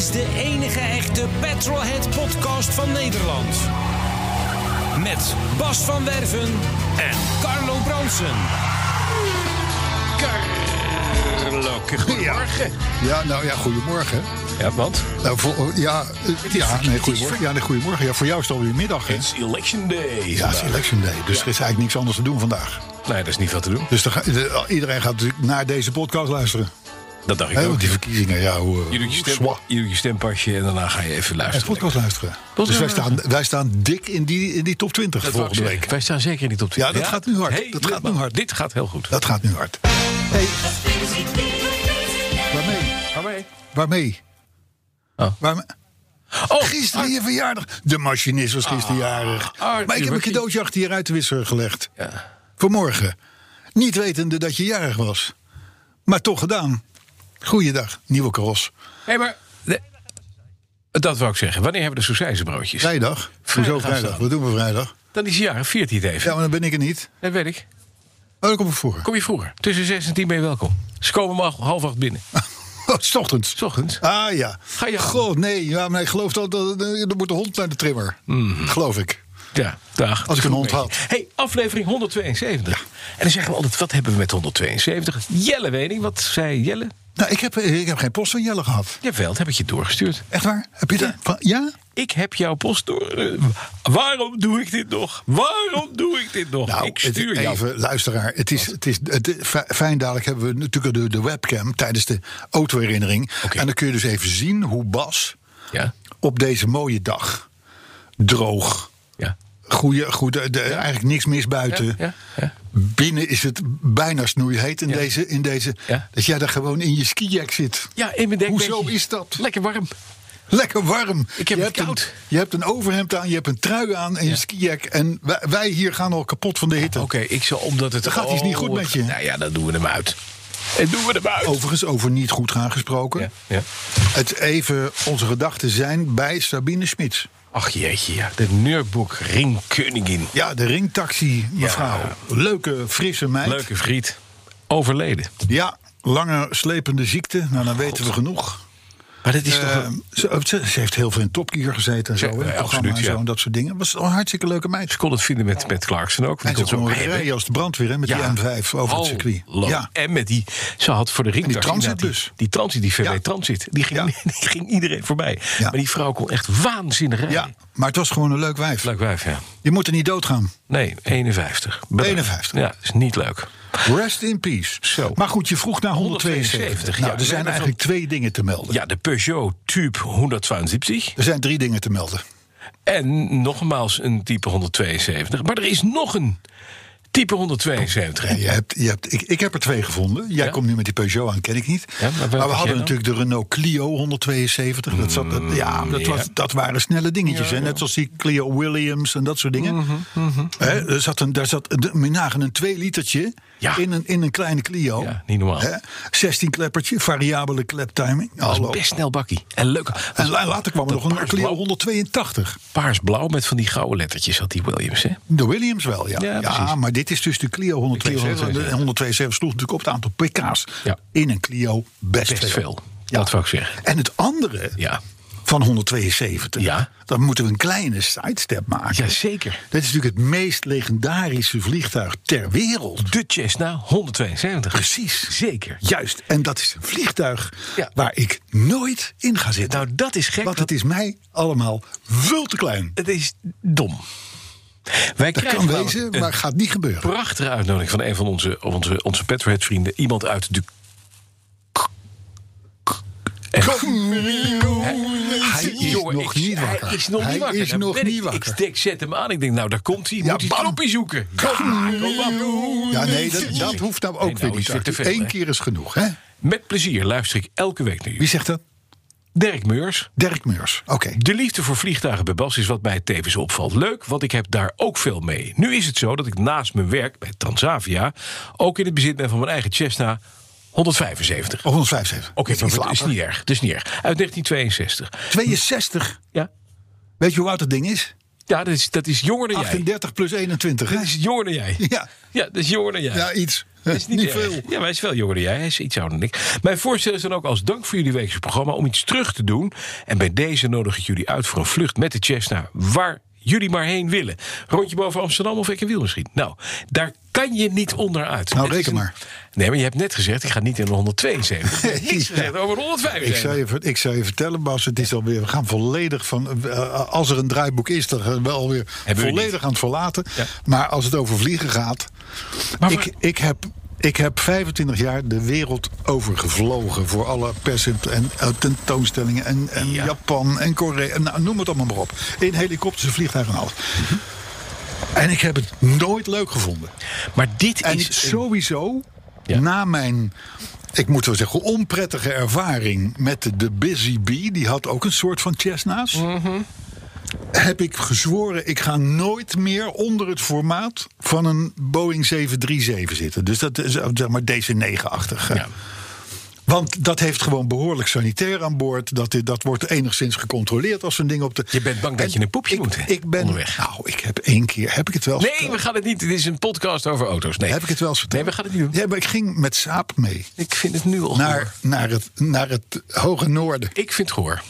Is de enige echte Petrolhead podcast van Nederland. Met Bas van Werven en Carlo Bronsen. Carlo, goedemorgen. Ja, nou ja, goedemorgen. Ja, want? Nou, voor, ja, eh, ja, nee, goedemorgen. Ja, nee, goedemorgen. Ja, voor jou is het alweer middag, hè? It's election day. Ja, het is election day. Dus er is eigenlijk niks anders te doen vandaag. Nee, dat is niet veel te doen. Dus dan ga- de- iedereen gaat natuurlijk naar deze podcast luisteren. Dat dacht ik ook. want die verkiezingen, ja, hoe... Je doet je, stem, je doet je stempasje en daarna ga je even En luisteren. podcast luisteren. Dus wij dan. staan, wij staan dik in die, in die top 20 Dat wou ik volgende week. Wij staan zeker in die top 20. Ja, dat gaat nu hard. Hey, Dat gaat nu hard. Dit gaat heel goed. Dat gaat nu hard. Hey. Waarmee? Waarmee? Waarmee? Oh. Waarmee? Oh, Gisteren je verjaardag. De machinist was gisteren jarig. Arthur Maar ik heb een cadeautje achter je ruitenwisser gelegd. Ja. Vanmorgen. Niet wetende dat je jarig was. Maar toch gedaan. Goeiedag, nieuwe karos. Hé, maar... de- dat wou ik zeggen. Wanneer hebben we de sausijzenbroodjes? Vrijdag. Hoezo vrijdag? Wat doen we vrijdag? Dan is hij hij het even. Ja, maar dan ben ik er niet. Dat weet ik. Oh, dan kom ik voor. Kom je vroeger. Tussen 6 en 10 ben je welkom. Ze komen maar half acht binnen. Oh, s ochtends. S ochtends. Ah ja. Ga je God, nee. Ja, maar ik geloof dat dat- er moet een hond naar de trimmer. Geloof ik. Ja, dag. Als ik een hond had. hey, aflevering 172. En dan zeggen we altijd, wat hebben we met 172? Jelle weet ik. Wat zei Jelle? Nou, ik heb, ik heb geen post van Jelle gehad. Jawel, dat heb ik je doorgestuurd. Echt waar? Heb je dat? Van, ja? Ik heb jouw post door... eh, waarom doe ik dit nog? Waarom doe ik dit nog? Nou, ik stuur het, jou. even, luisteraar. Het is, het is het, fi- fijn, dadelijk hebben we natuurlijk de, de webcam tijdens de autoherinnering. Oké. En dan kun je dus even zien hoe Bas Ja, op deze mooie dag, droog, ja. Goede, de, eigenlijk niks mis buiten. Binnen is het bijna snoeiheet in, deze, in deze. Ja. Dat jij daar gewoon in je skijack zit. Ja, in mijn Hoezo is dat? Lekker warm. Lekker warm. Ik heb je het hebt koud. Een, je hebt een overhemd aan, je hebt een trui aan en Ja. je skijack. En wij, wij hier gaan al kapot van de hitte. Oké, ik zal omdat het... Gaat iets niet goed met je. Nou ja, dan doen we hem uit. En doen we hem uit. Overigens, over niet goed gaan gesproken. Ja, ja. Het even, onze gedachten zijn bij Sabine Smits. Ach jeetje, ja. De Nürburg Ringkönigin. Ja, de ringtaxi mevrouw. Leuke, frisse meid. Leuke vriend. Overleden. Ja, lange, slepende ziekte. Nou, dan weten we genoeg. Maar dat is toch... Eh, een- ze, heeft heel veel in Top Gear gezeten en zo. Ja, absoluut, en zo en dat soort dingen. Was een hartstikke leuke meid. Ze kon het vinden met, met Clarkson ook. En ze kon ook rijden als de brandweer hè, met die M5 over het circuit. Ja. En met die, ze had voor de ringtaxi... die transitbus. inderdaad Die, die transit, die VW. Transit, die ging, die ging iedereen voorbij. Maar die vrouw kon echt waanzinnig rijden. ja, maar het was gewoon een leuk wijf. Leuk wijf, ja. Je moet er niet doodgaan. Nee, 51. Bedankt. 51. Ja, is niet leuk. Rest in peace. Zo. Maar goed, je vroeg naar 172. 172, nou, ja. er zijn eigenlijk twee dingen te melden. Ja, de Peugeot Type 172. Er zijn drie dingen te melden. En nogmaals een type 172. Maar er is nog een type 172. Ja, je hebt, je hebt, ik, ik heb er twee gevonden. Jij Ja? komt nu met die Peugeot aan, ken ik niet. Ja, maar we hadden natuurlijk de Renault Clio 172. Dat, zat, dat- ja, dat, ja. was, dat waren snelle dingetjes. hè? Net zoals die Clio Williams en dat soort dingen. Hè, er zat een, daar zat een, een 2 litertje Ja. in, een, in een kleine Clio. Ja, niet normaal. Hè? 16 kleppertje, variabele kleptiming. Dat was best snel bakkie. En leuk. En la- later kwam er nog een Clio Clio 182. Paarsblauw met van die gouden lettertjes had die Williams. Hè? De Williams wel, ja. Ja, maar dit is dus de Clio 172. Clio De 172 sloeg natuurlijk op het aantal pk's. In een Clio best, Best veel. Dat wou ik zeggen. En het andere Ja. Van 172, Ja. dan moeten we een kleine sidestep maken. Jazeker. Dat is natuurlijk het meest legendarische vliegtuig ter wereld. De Cessna 172. Precies. Zeker. Juist. En dat is een vliegtuig Ja. waar ik nooit in ga zitten. Nou, dat is gek. Want dat- het is mij allemaal veel te klein. het is dom. Wij Dat krijgen kan wezen, maar gaat niet gebeuren. prachtige uitnodiging van een van onze, onze, onze Petrohead vrienden. Iemand uit de... En- Hij is Jongen, nog ik- niet wakker. Hij is nog Hij niet wakker. is nog ik- wakker. Zet hem aan. Ik denk, nou, daar komt hij. Ja, Moet hij het knopje zoeken. Kom. Ja, nee, dat, dat hoeft nou ook Nee, nou weer niet. Eén keer is genoeg, hè? Met plezier luister ik elke week naar Wie jullie. zegt dat? Dirk Meurs. Dirk Meurs. Oké. De liefde voor vliegtuigen bij Bas is wat mij tevens opvalt. Leuk, want ik heb daar ook veel mee. Nu is het zo dat ik naast mijn werk bij Transavia... ook in het bezit ben van mijn eigen Cessna 175. Of 175. Oké, Dat is niet erg. Het is niet erg. Uit 1962. 62. Ja, Weet je hoe oud het ding is? ja dat, is, dat is jonger dan jij. 38 plus 21, hè? Dat is jonger dan jij. Ja. Ja, dat is jonger dan jij. Ja, iets. Dat is niet, veel. Ja, maar hij is wel jonger dan jij. Hij is iets ouder dan ik. Mijn voorstel is dan ook als dank voor jullie weekse programma om iets terug te doen. En bij deze nodig ik jullie uit voor een vlucht met de Cessna. Waar jullie maar heen willen. Rondje boven Amsterdam of ik en wiel misschien. Nou, daar kan je niet onderuit. Nou, reken maar. Nee, maar je hebt net gezegd, ik ga niet in de 172. Je hebt niks Ja. gezegd over de Ik 175. zou, je, ik zou je vertellen, Bas, het is alweer. We gaan volledig van. eh, als er een draaiboek is, dan gaan we alweer Hebben we volledig aan het verlaten. Ja. Maar als het over vliegen gaat. Maar ik, ik, heb, ik heb 25 jaar de wereld over gevlogen. Voor alle pers- en tentoonstellingen. En, en Ja. Japan en Korea. Nou, noem het allemaal maar op. In helikopters, en vliegtuigen en alles. En ik heb het nooit leuk gevonden. Maar dit En is... sowieso, Ja. na mijn, ik moet wel zeggen, onprettige ervaring met de, de Busy Bee, die had ook een soort van Cessna's. Mhm. Heb ik gezworen, ik ga nooit meer onder het formaat van een Boeing 737 zitten. Dus dat is zeg maar DC-9-achtig. Ja. Want dat heeft gewoon behoorlijk sanitair aan boord. Dat, dat wordt enigszins gecontroleerd als zo'n ding op de. Je bent bang dat je een poepje ik, moet, Ik ben. onderweg. Nou, ik heb één keer. Heb ik het wel Nee, verteld? we gaan het niet. Dit is een podcast over auto's. Nee, Heb ik het wel eens verteld? Nee, we gaan het niet doen. Ja, maar ik ging met Saap mee. Ik vind het nu al Naar, naar, het, naar het hoge noorden. Ik vind het gehoor.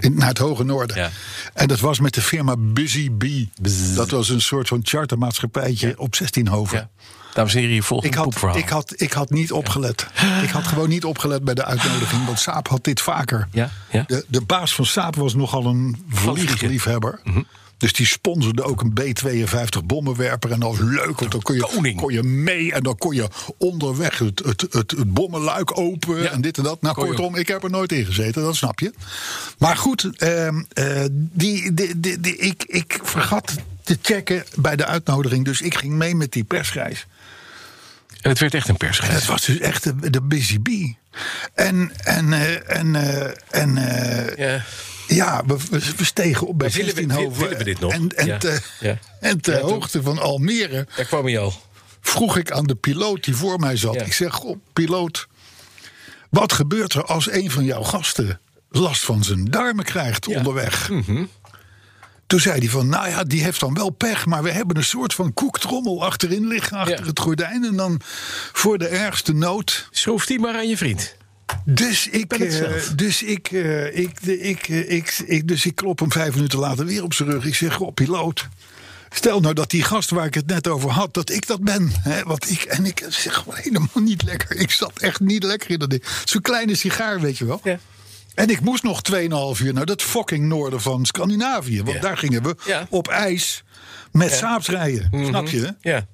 In, naar het hoge noorden. Ja. En dat was met de firma Busy Bee. Dat was een soort van chartermaatschappijtje op 16 hoven. Ja. Dames en heren, hier volgt Ik had, poepverhaal. ik, had, ik had niet opgelet. Ik had gewoon niet opgelet bij de uitnodiging. Want Saap had dit vaker. Ja, ja. De, de baas van Saap was nogal een vliegliefhebber. Mhm. Dus die sponsorde ook een B-52 bommenwerper. En dat was leuk, want dan kon je, Koning. kon je mee... en dan kon je onderweg het, het, het, het bommenluik open Ja. en dit en dat. Nou, kortom, ik heb er nooit in gezeten, dat snap je. Maar goed, ehm, eh, die, die, die, die- ik, ik vergat te checken bij de uitnodiging. Dus ik ging mee met die persreis. En het werd echt een persreis. Het was dus echt de, de Busy Bee. En, en, eh, en, eh, en eh, Ja. Ja, we, we, stegen op bij Maar willen we- 16 hoven. willen we dit nog? En, en, Ja. te, Ja. en ter Ja, toen- hoogte van Almere Daar kwam hij al. vroeg ik aan de piloot die voor mij zat. Ja. Ik zeg, goh, piloot, wat gebeurt er als een van jouw gasten last van zijn darmen krijgt Ja. onderweg? Mhm. Toen zei hij van, nou ja, die heeft dan wel pech... maar we hebben een soort van koektrommel achterin liggen... achter Ja. het gordijn en dan voor de ergste nood... Schroef die maar aan je vriend. Dus ik, eh, dus, ik, eh, ik, eh, ik, ik, dus ik klop hem vijf minuten later weer op zijn rug. Ik zeg, goh, piloot. Stel nou dat die gast waar ik het net over had, dat ik dat ben. Hè? Want ik, en ik zeg gewoon helemaal niet lekker. Ik zat echt niet lekker in dat ding. Zo'n kleine sigaar, weet je wel. Ja. En ik moest nog 2,5 uur naar dat fucking noorden van Scandinavië. Want Ja. daar gingen we Ja. op ijs met Saabs rijden. Snap je? Ja.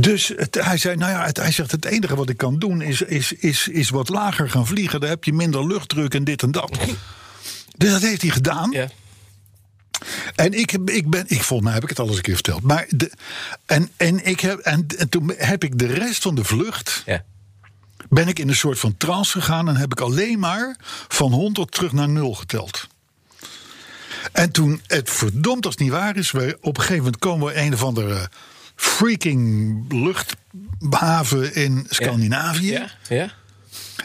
Dus het, hij zei, nou ja, het, hij zegt, het enige wat ik kan doen is, is, is, is wat lager gaan vliegen. Daar heb je minder luchtdruk en dit en dat. Dus dat heeft hij gedaan. Ja. En ik, ik ben, ik, volgens mij heb ik het al eens een keer verteld. Maar de, en, en, ik heb, en, en toen heb ik de rest van de vlucht, Ja. ben ik in een soort van trance gegaan. En heb ik alleen maar van 100 terug naar 0 geteld. En toen, het verdomd als het niet waar is, we, op een gegeven moment komen we een of andere freaking luchthaven in Scandinavië. Ja. Ja.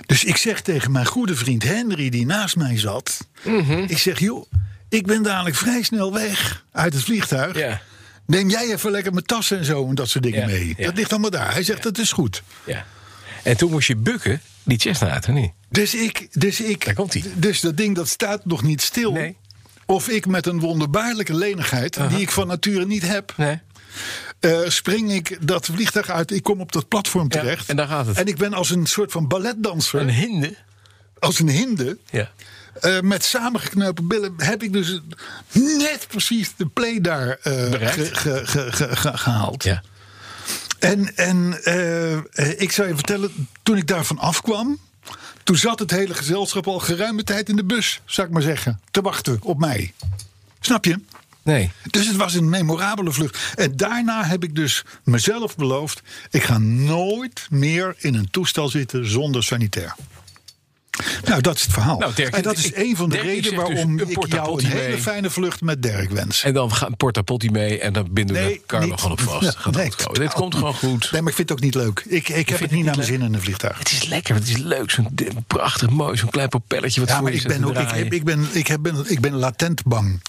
Dus ik zeg tegen mijn goede vriend Henry, die naast mij zat. Mhm. Ik zeg, joh, ik ben dadelijk vrij snel weg uit het vliegtuig. Ja. Neem jij even lekker mijn tassen en zo en dat soort dingen Ja, mee. ja. Dat ligt allemaal daar. Hij zegt, dat is goed. Ja. En toen moest je bukken, die of niet? Dus ik, dus ik, Daar komt-ie. dus dat ding dat staat nog niet stil. Nee. Of ik met een wonderbaarlijke lenigheid, die ik van nature niet heb, Nee. Eh, spring ik dat vliegtuig uit. Ik kom op dat platform Ja, terecht. en daar gaat het. En ik ben als een soort van balletdanser, Een hinde. als een hinde, Ja. eh, met samengeknepen billen, heb ik dus net precies de play daar Bereikt. ge- ge- ge- ge- ge- gehaald. Ja. En, en ik zou je vertellen, toen ik daarvan afkwam, Toen zat het hele gezelschap al geruime tijd in de bus, zou ik maar zeggen. Te wachten op mij. Snap je? Nee. Dus het was een memorabele vlucht. En daarna heb ik dus mezelf beloofd: ik ga nooit meer in een toestel zitten zonder sanitair. Nou, dat is het verhaal. Nou, Dirk, en dat is ik- een van de redenen dus waarom een ik jou portapotti een hele fijne vlucht met Dirk wens. En dan gaat Porta Potti mee en dan binden we Nee, Carlo gewoon op vast. Ja, nee, totaal Dit komt gewoon goed. Nee, maar ik vind het ook niet leuk. Ik, ik heb het niet naar mijn zin in een vliegtuig. Het is lekker, het is leuk. Zo'n prachtig mooi, zo'n klein propelletje wat Ja, voor maar je ik ben, ook, ik, ik, ben, ik, heb, ben, ik ben latent bang.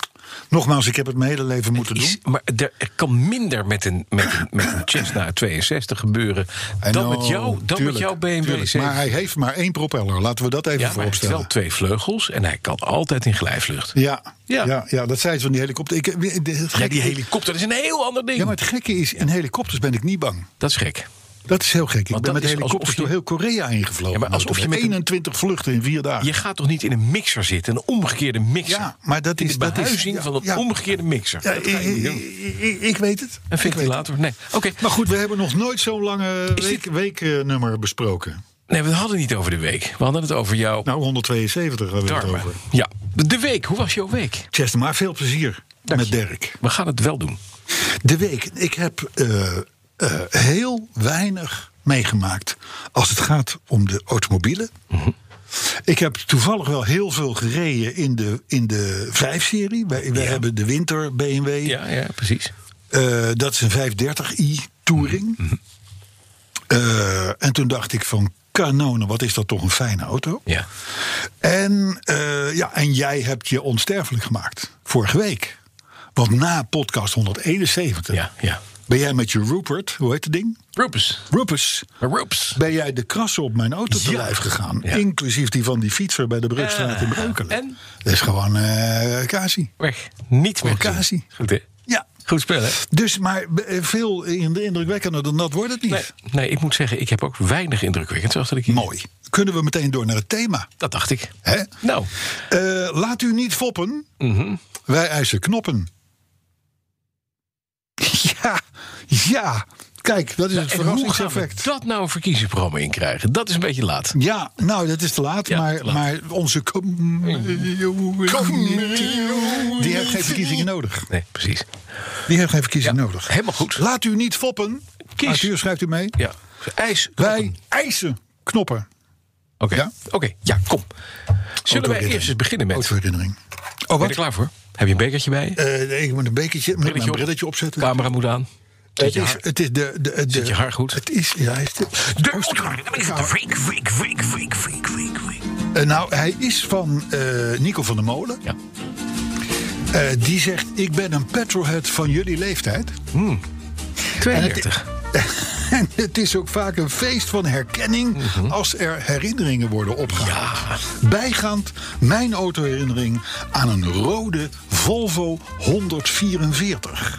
Nogmaals, ik heb het mijn hele leven moeten doen. Is- maar er, er kan minder met een, met een, met een Cessna 62 gebeuren dan, met, jou, dan met jouw BMW tuurlijk. 7. Maar hij heeft maar één propeller. Laten we dat even ja, hij heeft wel twee vleugels en hij kan altijd in glijvlucht. Ja, Ja. ja. Ja, dat zei ze van die helikopter. Ik, het Ja, gekke die helikopter is een heel ander ding. ja, maar het gekke is, in helikopters ben ik niet bang. Dat is gek. Dat is heel gek. Ik Want ben dat met alsof je- door heel Korea ingevlogen. Ja, maar alsof je met een- 21 vluchten in vier dagen. Je gaat toch niet in een mixer zitten, een omgekeerde mixer? Ja, maar dat is- de dat is- behuizing van een ja. omgekeerde mixer. Ja, Dat ik, ik- ik- ik weet het. Een Ik ventilator? Nee. Oké. Maar goed, we hebben nog nooit zo'n lange week, weeknummer besproken. Nee, we hadden het niet over de week. We hadden het over jouw Nou, 172 hebben we het over. Ja, de week. Hoe was jouw week? Chester, maar veel plezier Dank met je. Dirk. We gaan het wel doen. De week. Ik heb eh, eh, heel weinig meegemaakt als het gaat om de automobielen. Mhm. Ik heb toevallig wel heel veel gereden in de, in de 5-serie. Wij, wij Ja. hebben de winter BMW. Ja, ja, precies. Eh, dat is een 530i Touring. Mhm. Eh, en toen dacht ik van kanonen, wat is dat toch een fijne auto. Ja. En, ja, en jij hebt je onsterfelijk gemaakt. Vorige week. Want na podcast 171 Ja, ja. Ben jij met je Rupert, hoe heet het ding? Rupes. Rupus. Rupes. Ben jij de krassen op mijn auto te Ja. lijf gegaan. Ja. Inclusief die van die fietser bij de Brugstraat in Eh, Breukelen. en? Dat is gewoon eh Kasi. Weg. Niet meer. Occasie. Goed, hè? Ja. Goed spel, hè? Dus, maar eh, veel in- indrukwekkender dan dat wordt het niet. Nee, nee, ik moet zeggen, ik heb ook weinig indrukwekkend achter de kiezer. Mooi. Kunnen we meteen door naar het thema. Dat dacht ik. Hè? Nou, laat u niet foppen. mhm. Wij eisen knoppen. Ja, ja. Kijk, dat is het en hoe gaan we verrassingseffect. dat nou een verkiezingsprogramma in krijgen? Dat is een beetje laat. Ja, nou, dat is te laat. Ja, maar, te laat. maar onze community, die heeft geen verkiezingen nodig. Nee, precies. Die heeft geen verkiezingen Ja, nodig. helemaal goed. Laat u niet foppen. Kies. Arthur, schrijft u mee. Ja. IJs. Wij eisen knoppen. Oké. Ja? Oké, ja, kom. Zullen wij eerst eens beginnen met... Autoherinnering. Oh, Ben je wat? er klaar voor? Heb je een bekertje bij je? Eh, nee, ik moet een bekertje, op. brilletje opzetten. Camera moet aan. Zit Het je is, haar, het is de, de, de, zit je haar goed? Het is, ja, hij is de, De freak, freak, freak, freak, freak. Eh, nou, hij is van eh, Nico van der Molen. Ja. Eh, die zegt, ik ben een petrolhead van jullie leeftijd. 32. En het is ook vaak een feest van herkenning Mhm. als er herinneringen worden opgehaald. Bijgaand mijn autoherinnering aan een rode Volvo 144.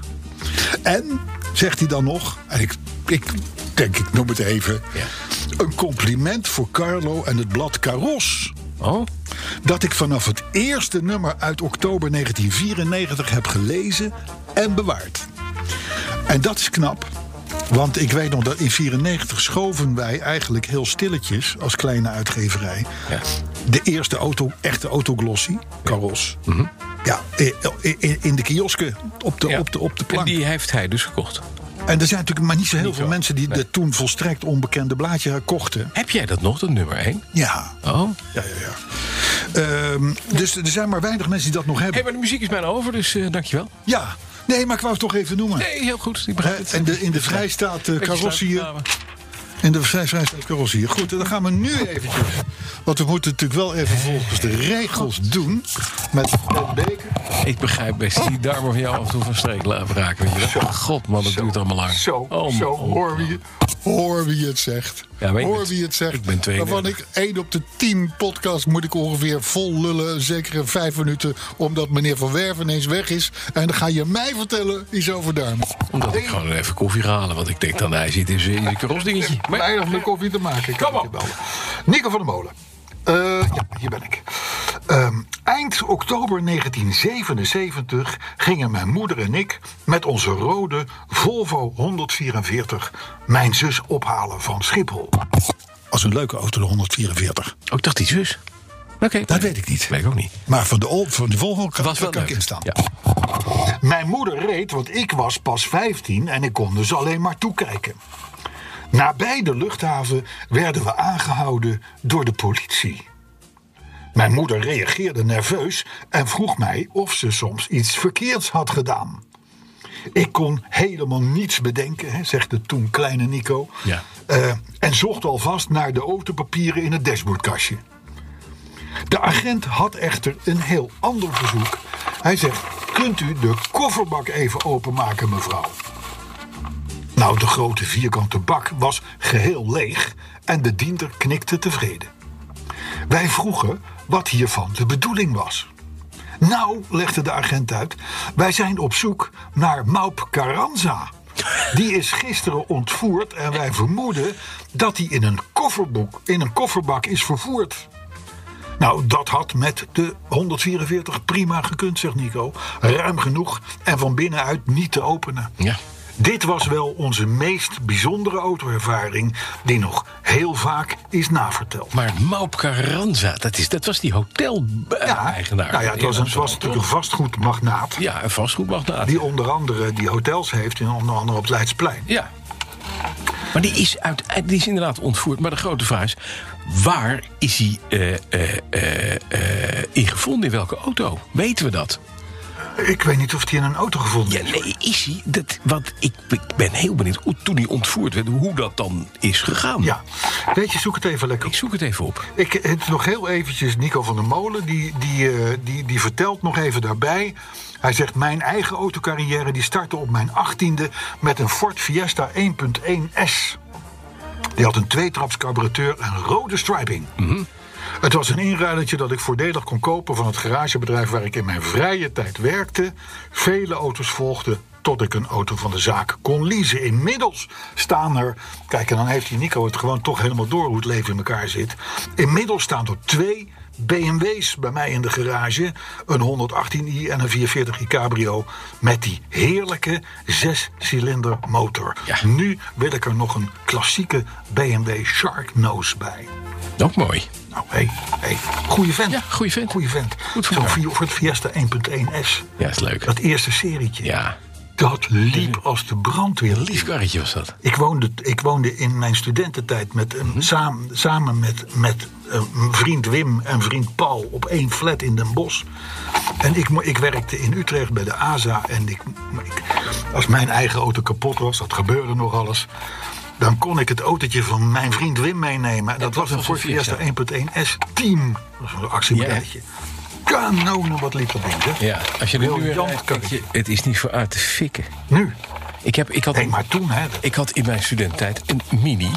En, zegt hij dan nog, en ik, ik denk ik noem het even... Ja. een compliment voor Carlo en het blad Caros... Oh, dat ik vanaf het eerste nummer uit oktober 1994 heb gelezen en bewaard. En dat is knap. Want ik weet nog dat in 94 schoven wij eigenlijk heel stilletjes als kleine uitgeverij. Ja. De eerste auto, echte autoglossie, Caros. Ja, i- i- in de kiosken op de, ja. op de, op de En plank. die heeft hij dus gekocht. En er zijn natuurlijk maar niet zo heel Niet veel zo, mensen die nee. de toen volstrekt onbekende blaadje kochten. Heb jij dat nog, dat nummer 1? Ja, Oh. ja, ja. ja. Ehm, dus er zijn maar weinig mensen die dat nog Hé, hebben. maar de muziek is bijna over, dus eh dankjewel. Ja, nee, maar ik wou het toch even noemen. Nee, heel goed. Ik begrijp het. En de, in de vrijstaat uh, Beetje carrossier. In de vrijstaat carrossier. Goed, en dan gaan we nu eventjes. Want we moeten natuurlijk wel even volgens de regels doen. Met Ed Beker. Ik begrijp best die darmen van jou af en toe van streek laten raken. Weet je wel. God man, dat duurt allemaal lang. Zo, Oh, zo hoor, wie, hoor wie het zegt. Ja, hoor wie het zegt. ik ben 32. Waarvan ik één op de tien podcast moet ik ongeveer vol lullen. Zeker vijf minuten. Omdat meneer Van Werven ineens weg is. En dan ga je mij vertellen iets over darmen. Omdat ik gewoon even koffie ga halen. Want ik denk dan, hij zit in zijn in zijn karosdingetje. Maar Weinig met koffie te maken. Kom op. Nico van der Molen. Eh, ja, hier ben ik. Ehm, eind oktober 1977 gingen mijn moeder en ik met onze rode Volvo 144 mijn zus ophalen van Schiphol. als een leuke auto de 144. Oh, ik dacht die zus. Oké. Dat weet ik niet. Weet ik ook niet. Maar van de, van de Volvo kan, Was wel kan ik instaan. Ja. Mijn moeder reed, want ik was pas 15 en ik kon dus alleen maar toekijken. Nabij de luchthaven werden we aangehouden door de politie. Mijn moeder reageerde nerveus en vroeg mij of ze soms iets verkeerds had gedaan. Ik kon helemaal niets bedenken, hè, zegt de toen kleine Nico. Ja. Eh, en zocht alvast naar de autopapieren in het dashboardkastje. De agent had echter een heel ander verzoek. Hij zegt: Kunt u de kofferbak even openmaken, mevrouw? Nou, de grote vierkante bak was geheel leeg en de diender knikte tevreden. Wij vroegen wat hiervan de bedoeling was. Nou, legde de agent uit, wij zijn op zoek naar Maup Carranza. Die is gisteren ontvoerd en wij vermoeden dat hij in een, kofferboek, in een kofferbak is vervoerd. Nou, dat had met de 144 prima gekund, zegt Nico. Ruim genoeg en van binnenuit niet te openen. Ja. Dit was wel onze meest bijzondere autoervaring, die nog heel vaak is naverteld. Maar Maup Carranza, dat, is, dat was die hotel-eigenaar. nou ja, het was, een, was natuurlijk een vastgoedmagnaat. Ja, een vastgoedmagnaat. Die onder andere die hotels heeft, in onder andere op het Leidsplein. Ja. Maar die is, uit, die is inderdaad ontvoerd. Maar de grote vraag is: waar is hij eh, in gevonden? In welke auto? Weten we dat? Ik weet niet of hij in een auto gevonden Ja, is. nee, is hij? Dat, want ik, ik ben heel benieuwd hoe, toen hij ontvoerd werd, hoe dat dan is gegaan. Ja, weet je, zoek het even lekker Ik zoek het even op. Ik, het nog heel eventjes, Nico van der Molen, die, die, eh, die, die vertelt nog even daarbij. Hij zegt, mijn eigen autocarrière die startte op mijn achttiende met een Ford Fiesta 1.1S. Die had een tweetraps carburateur en rode striping. Het was een inruilertje dat ik voordelig kon kopen van het garagebedrijf waar ik in mijn vrije tijd werkte. Vele auto's volgden tot ik een auto van de zaak kon leasen. Inmiddels staan er, kijk en dan heeft die Nico het gewoon toch helemaal door hoe het leven in elkaar zit. Inmiddels staan er twee BMW's bij mij in de garage. Een 118i en een 440i cabrio met die heerlijke zescilinder motor. Ja. Nu wil ik er nog een klassieke BMW Sharknose bij. Ook mooi. Nou, hey, hey, goede vent. Ja, goeie vent. Goeie vent. Goed voor elkaar. Fi- Ford Fiesta 1.1S. Ja, is leuk. Dat eerste serietje. Ja, Dat liep als de brandweer. lief karretje was dat. Ik woonde, ik woonde in mijn studententijd met, een, Mhm. samen, samen met, met eh, vriend Wim en vriend Paul op één flat in Den Bosch. En ik, ik werkte in Utrecht bij de ASA. En ik, ik- als mijn eigen auto kapot was, dat gebeurde nog alles. Dan kon ik het autootje van mijn vriend Wim meenemen. En dat was een Ford Fiesta? Fiesta 1.1S Team. Dat was een actiemodelletje. Kanonen, wat liep dat ding, hè? Ja, als je er nu weer rijdt, je, het is niet voor uit te fikken. Nu. Ik, heb, ik, had Nee, maar toen, hè. ik had in mijn studententijd een mini...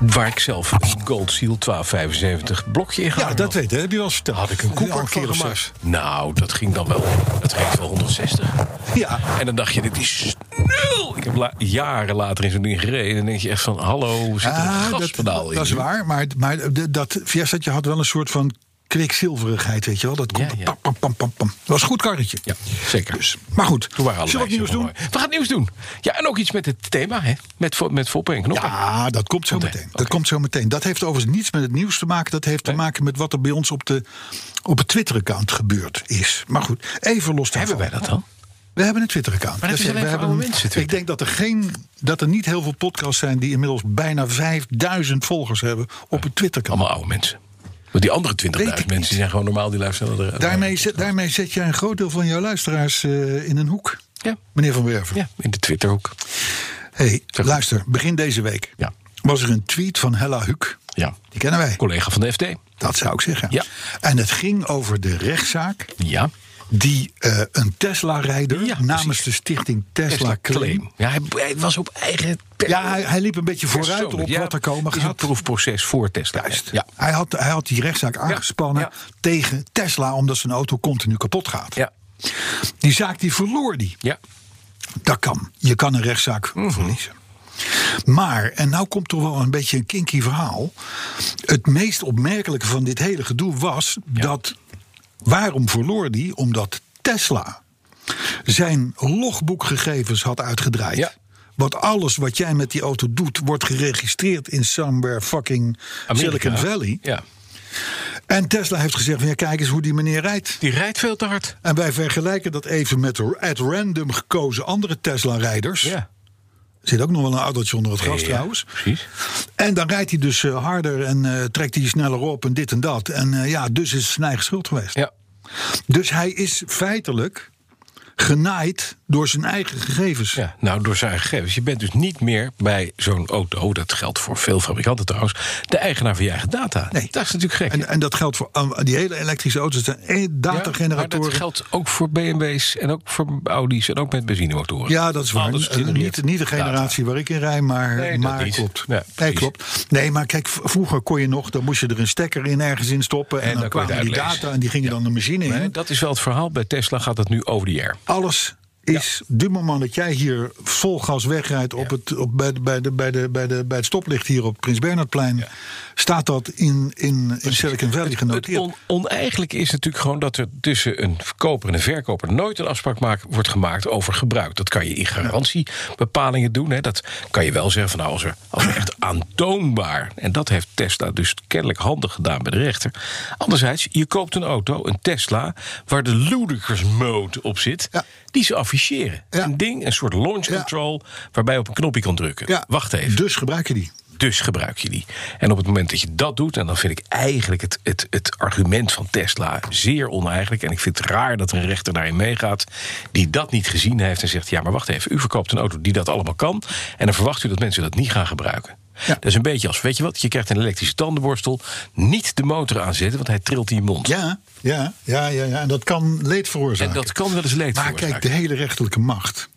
waar ik zelf een Gold Seal 1275 blokje in Ja, dat had. weet je, heb je wel eens verteld. had ik een keer van of zes. Nou, dat ging dan wel. Dat ging wel 160. Ja. En dan dacht je, dit is nul. Ik heb la- jaren later in zo'n ding gereden. En dan denk je echt van, hallo, zit er Ah, een dat, gaspedaal in? dat is waar, maar, maar dat Fiestaatje had wel een soort van kwikzilverigheid, weet je wel. Dat komt Ja, ja. pam, pam, pam, pam, pam. Dat was een goed karretje. Ja, zeker. Dus, maar goed, alle zullen we wat nieuws doen? We gaan het nieuws doen. Ja, en ook iets met het thema, hè? Met, met Foppen en Knoppen. Ja, dat komt zo meteen. Dat komt zo meteen. Dat heeft overigens niets met het nieuws te maken. Dat heeft te maken met wat er bij ons op, de, op het Twitter-account gebeurd is. Maar goed, even los daarvan. Hebben wij dat dan? We hebben een Twitter-account. Maar dat is we hebben, oude mensen. Ik denk dat er, geen, dat er niet heel veel podcasts zijn... die inmiddels bijna 5000 volgers hebben op het Twitter-account. Allemaal oude mensen. Want die andere 20.000 Weet mensen niet. zijn gewoon normaal, die luisteren er. Daarmee, zet, daarmee zet jij een groot deel van jouw luisteraars eh, in een hoek. Ja. Meneer Van Werven. Ja, in de Twitterhoek. hey, luister. Begin deze week Ja. was er een tweet van Hella Huuk. Ja. Die kennen wij. Collega van de FD. Dat zou ik zeggen. Ja. En het ging over de rechtszaak Ja. Die eh, een Tesla-rijder Ja, namens precies. de stichting Tesla, Claim... Ja, hij, hij was op eigen... Ja, hij, hij liep een beetje vooruit op ja. wat er komen Het gaat. proefproces voor Tesla. Juist. Ja. Hij, had, hij had die rechtszaak aangespannen tegen Tesla... omdat zijn auto continu kapot gaat. Ja. Die zaak die verloor die. Ja. Dat kan. Je kan een rechtszaak Mhm. verliezen. Maar, en nou komt toch wel een beetje een kinky verhaal. Het meest opmerkelijke van dit hele gedoe was dat. Waarom verloor die? Omdat Tesla zijn logboekgegevens had uitgedraaid. Ja. Want alles wat jij met die auto doet, wordt geregistreerd in somewhere fucking Amerika. Silicon Valley. Ja. En Tesla heeft gezegd: van, ja, kijk eens hoe die meneer rijdt. Die rijdt veel te hard. En wij vergelijken dat even met at random gekozen andere Tesla-rijders. Ja. Zit ook nog wel een autootje onder het gras Ja, trouwens. Precies. En dan rijdt hij dus eh, harder en eh, trekt hij sneller op en dit en dat. En eh, ja, dus is het zijn eigen schuld geweest. Ja. Dus hij is feitelijk genaaid door zijn eigen gegevens. Ja, nou, door zijn gegevens. Je bent dus niet meer bij zo'n auto, dat geldt voor veel fabrikanten trouwens, de eigenaar van je eigen data. Nee. Dat is natuurlijk gek. En, en dat geldt voor die hele elektrische auto's. Het zijn één Ja, maar datageneratoren. dat geldt ook voor BMW's en ook voor Audi's en ook met benzinemotoren. Ja, dat is waar. Niet, niet de generatie waar ik in rij, maar, Nee, dat maar niet. klopt. Ja, nee, klopt. Nee, maar kijk, vroeger kon je nog, dan moest je er een stekker in ergens in stoppen. En, En dan, dan kwamen die data en die gingen dan de machine in. Nee, dat is wel het verhaal. Bij Tesla gaat het nu over de air. Alles is, du moment dat jij hier vol gas wegrijdt op het, op, bij, de, bij, de, bij, de, bij, de, bij het stoplicht hier op Prins Bernhardplein, staat dat in, in, in Silicon Valley Het genoteerd. on, oneigenlijk is natuurlijk gewoon dat er tussen een verkoper en een verkoper nooit een afspraak wordt gemaakt over gebruik. Dat kan je in garantiebepalingen doen. Hè. Dat kan je wel zeggen van nou, als er, als er echt aantoonbaar. En dat heeft Tesla dus kennelijk handig gedaan bij de rechter. Anderzijds, je koopt een auto, een Tesla, waar de ludicrous mode op zit. Ja. Die ze afficheren. Ja. Een ding, een soort launch Ja. control, waarbij je op een knopje kan drukken. Ja, Wacht even. Dus gebruik je die. Dus gebruik je die. En op het moment dat je dat doet, en dan vind ik eigenlijk het, het, het argument van Tesla zeer oneigenlijk. En ik vind het raar dat een rechter daarin meegaat, die dat niet gezien heeft en zegt: Ja, maar wacht even, u verkoopt een auto die dat allemaal kan. En dan verwacht u dat mensen dat niet gaan gebruiken. Ja. Dat is een beetje als, weet je wat, je krijgt een elektrische tandenborstel, niet de motor aanzetten, want hij trilt in je mond. Ja, ja, ja, ja, ja. En dat kan leed en veroorzaken. dat kan wel eens leed maar veroorzaken. kijk, de hele rechterlijke macht.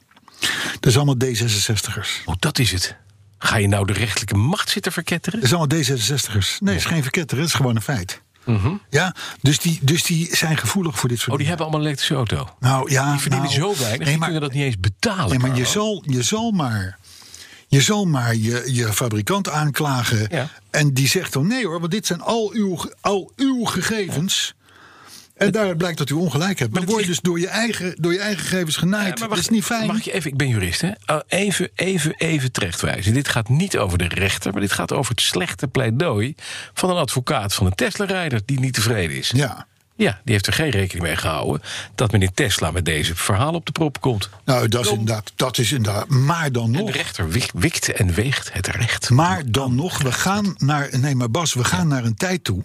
Dat is allemaal D66'ers. Oh, dat is het. Ga je nou de rechterlijke macht zitten verketteren? Dat is allemaal D66'ers. Nee, het is geen verketter, het is gewoon een feit. Ja, dus die, dus die zijn gevoelig voor dit soort Mhm. Oh, die dingen. hebben allemaal een elektrische auto. Nou ja, Die verdienen nou, zo weinig, Nee, die maar, kunnen dat niet eens betalen. nee, maar je, zal, je zal maar. Je zal maar je, je fabrikant aanklagen. Ja. En die zegt dan: nee hoor, want dit zijn al uw, al uw gegevens. En daaruit blijkt dat u ongelijk hebt. Dan word je dus door je eigen, door je eigen gegevens genaaid. Ja, dat is niet fijn. Mag ik even, ik ben jurist, hè? Uh, even, even, even terechtwijzen. Dit gaat niet over de rechter, maar dit gaat over het slechte pleidooi van een advocaat van een Tesla-rijder die niet tevreden is. Ja. Ja, die heeft er geen rekening mee gehouden dat meneer Tesla met deze verhaal op de prop komt. Nou, dat is inderdaad. Dat is inderdaad maar dan En nog. de rechter wik- wikt en weegt het recht. Maar dan nog, we gaan naar. Nee, maar Bas, we gaan naar een tijd toe.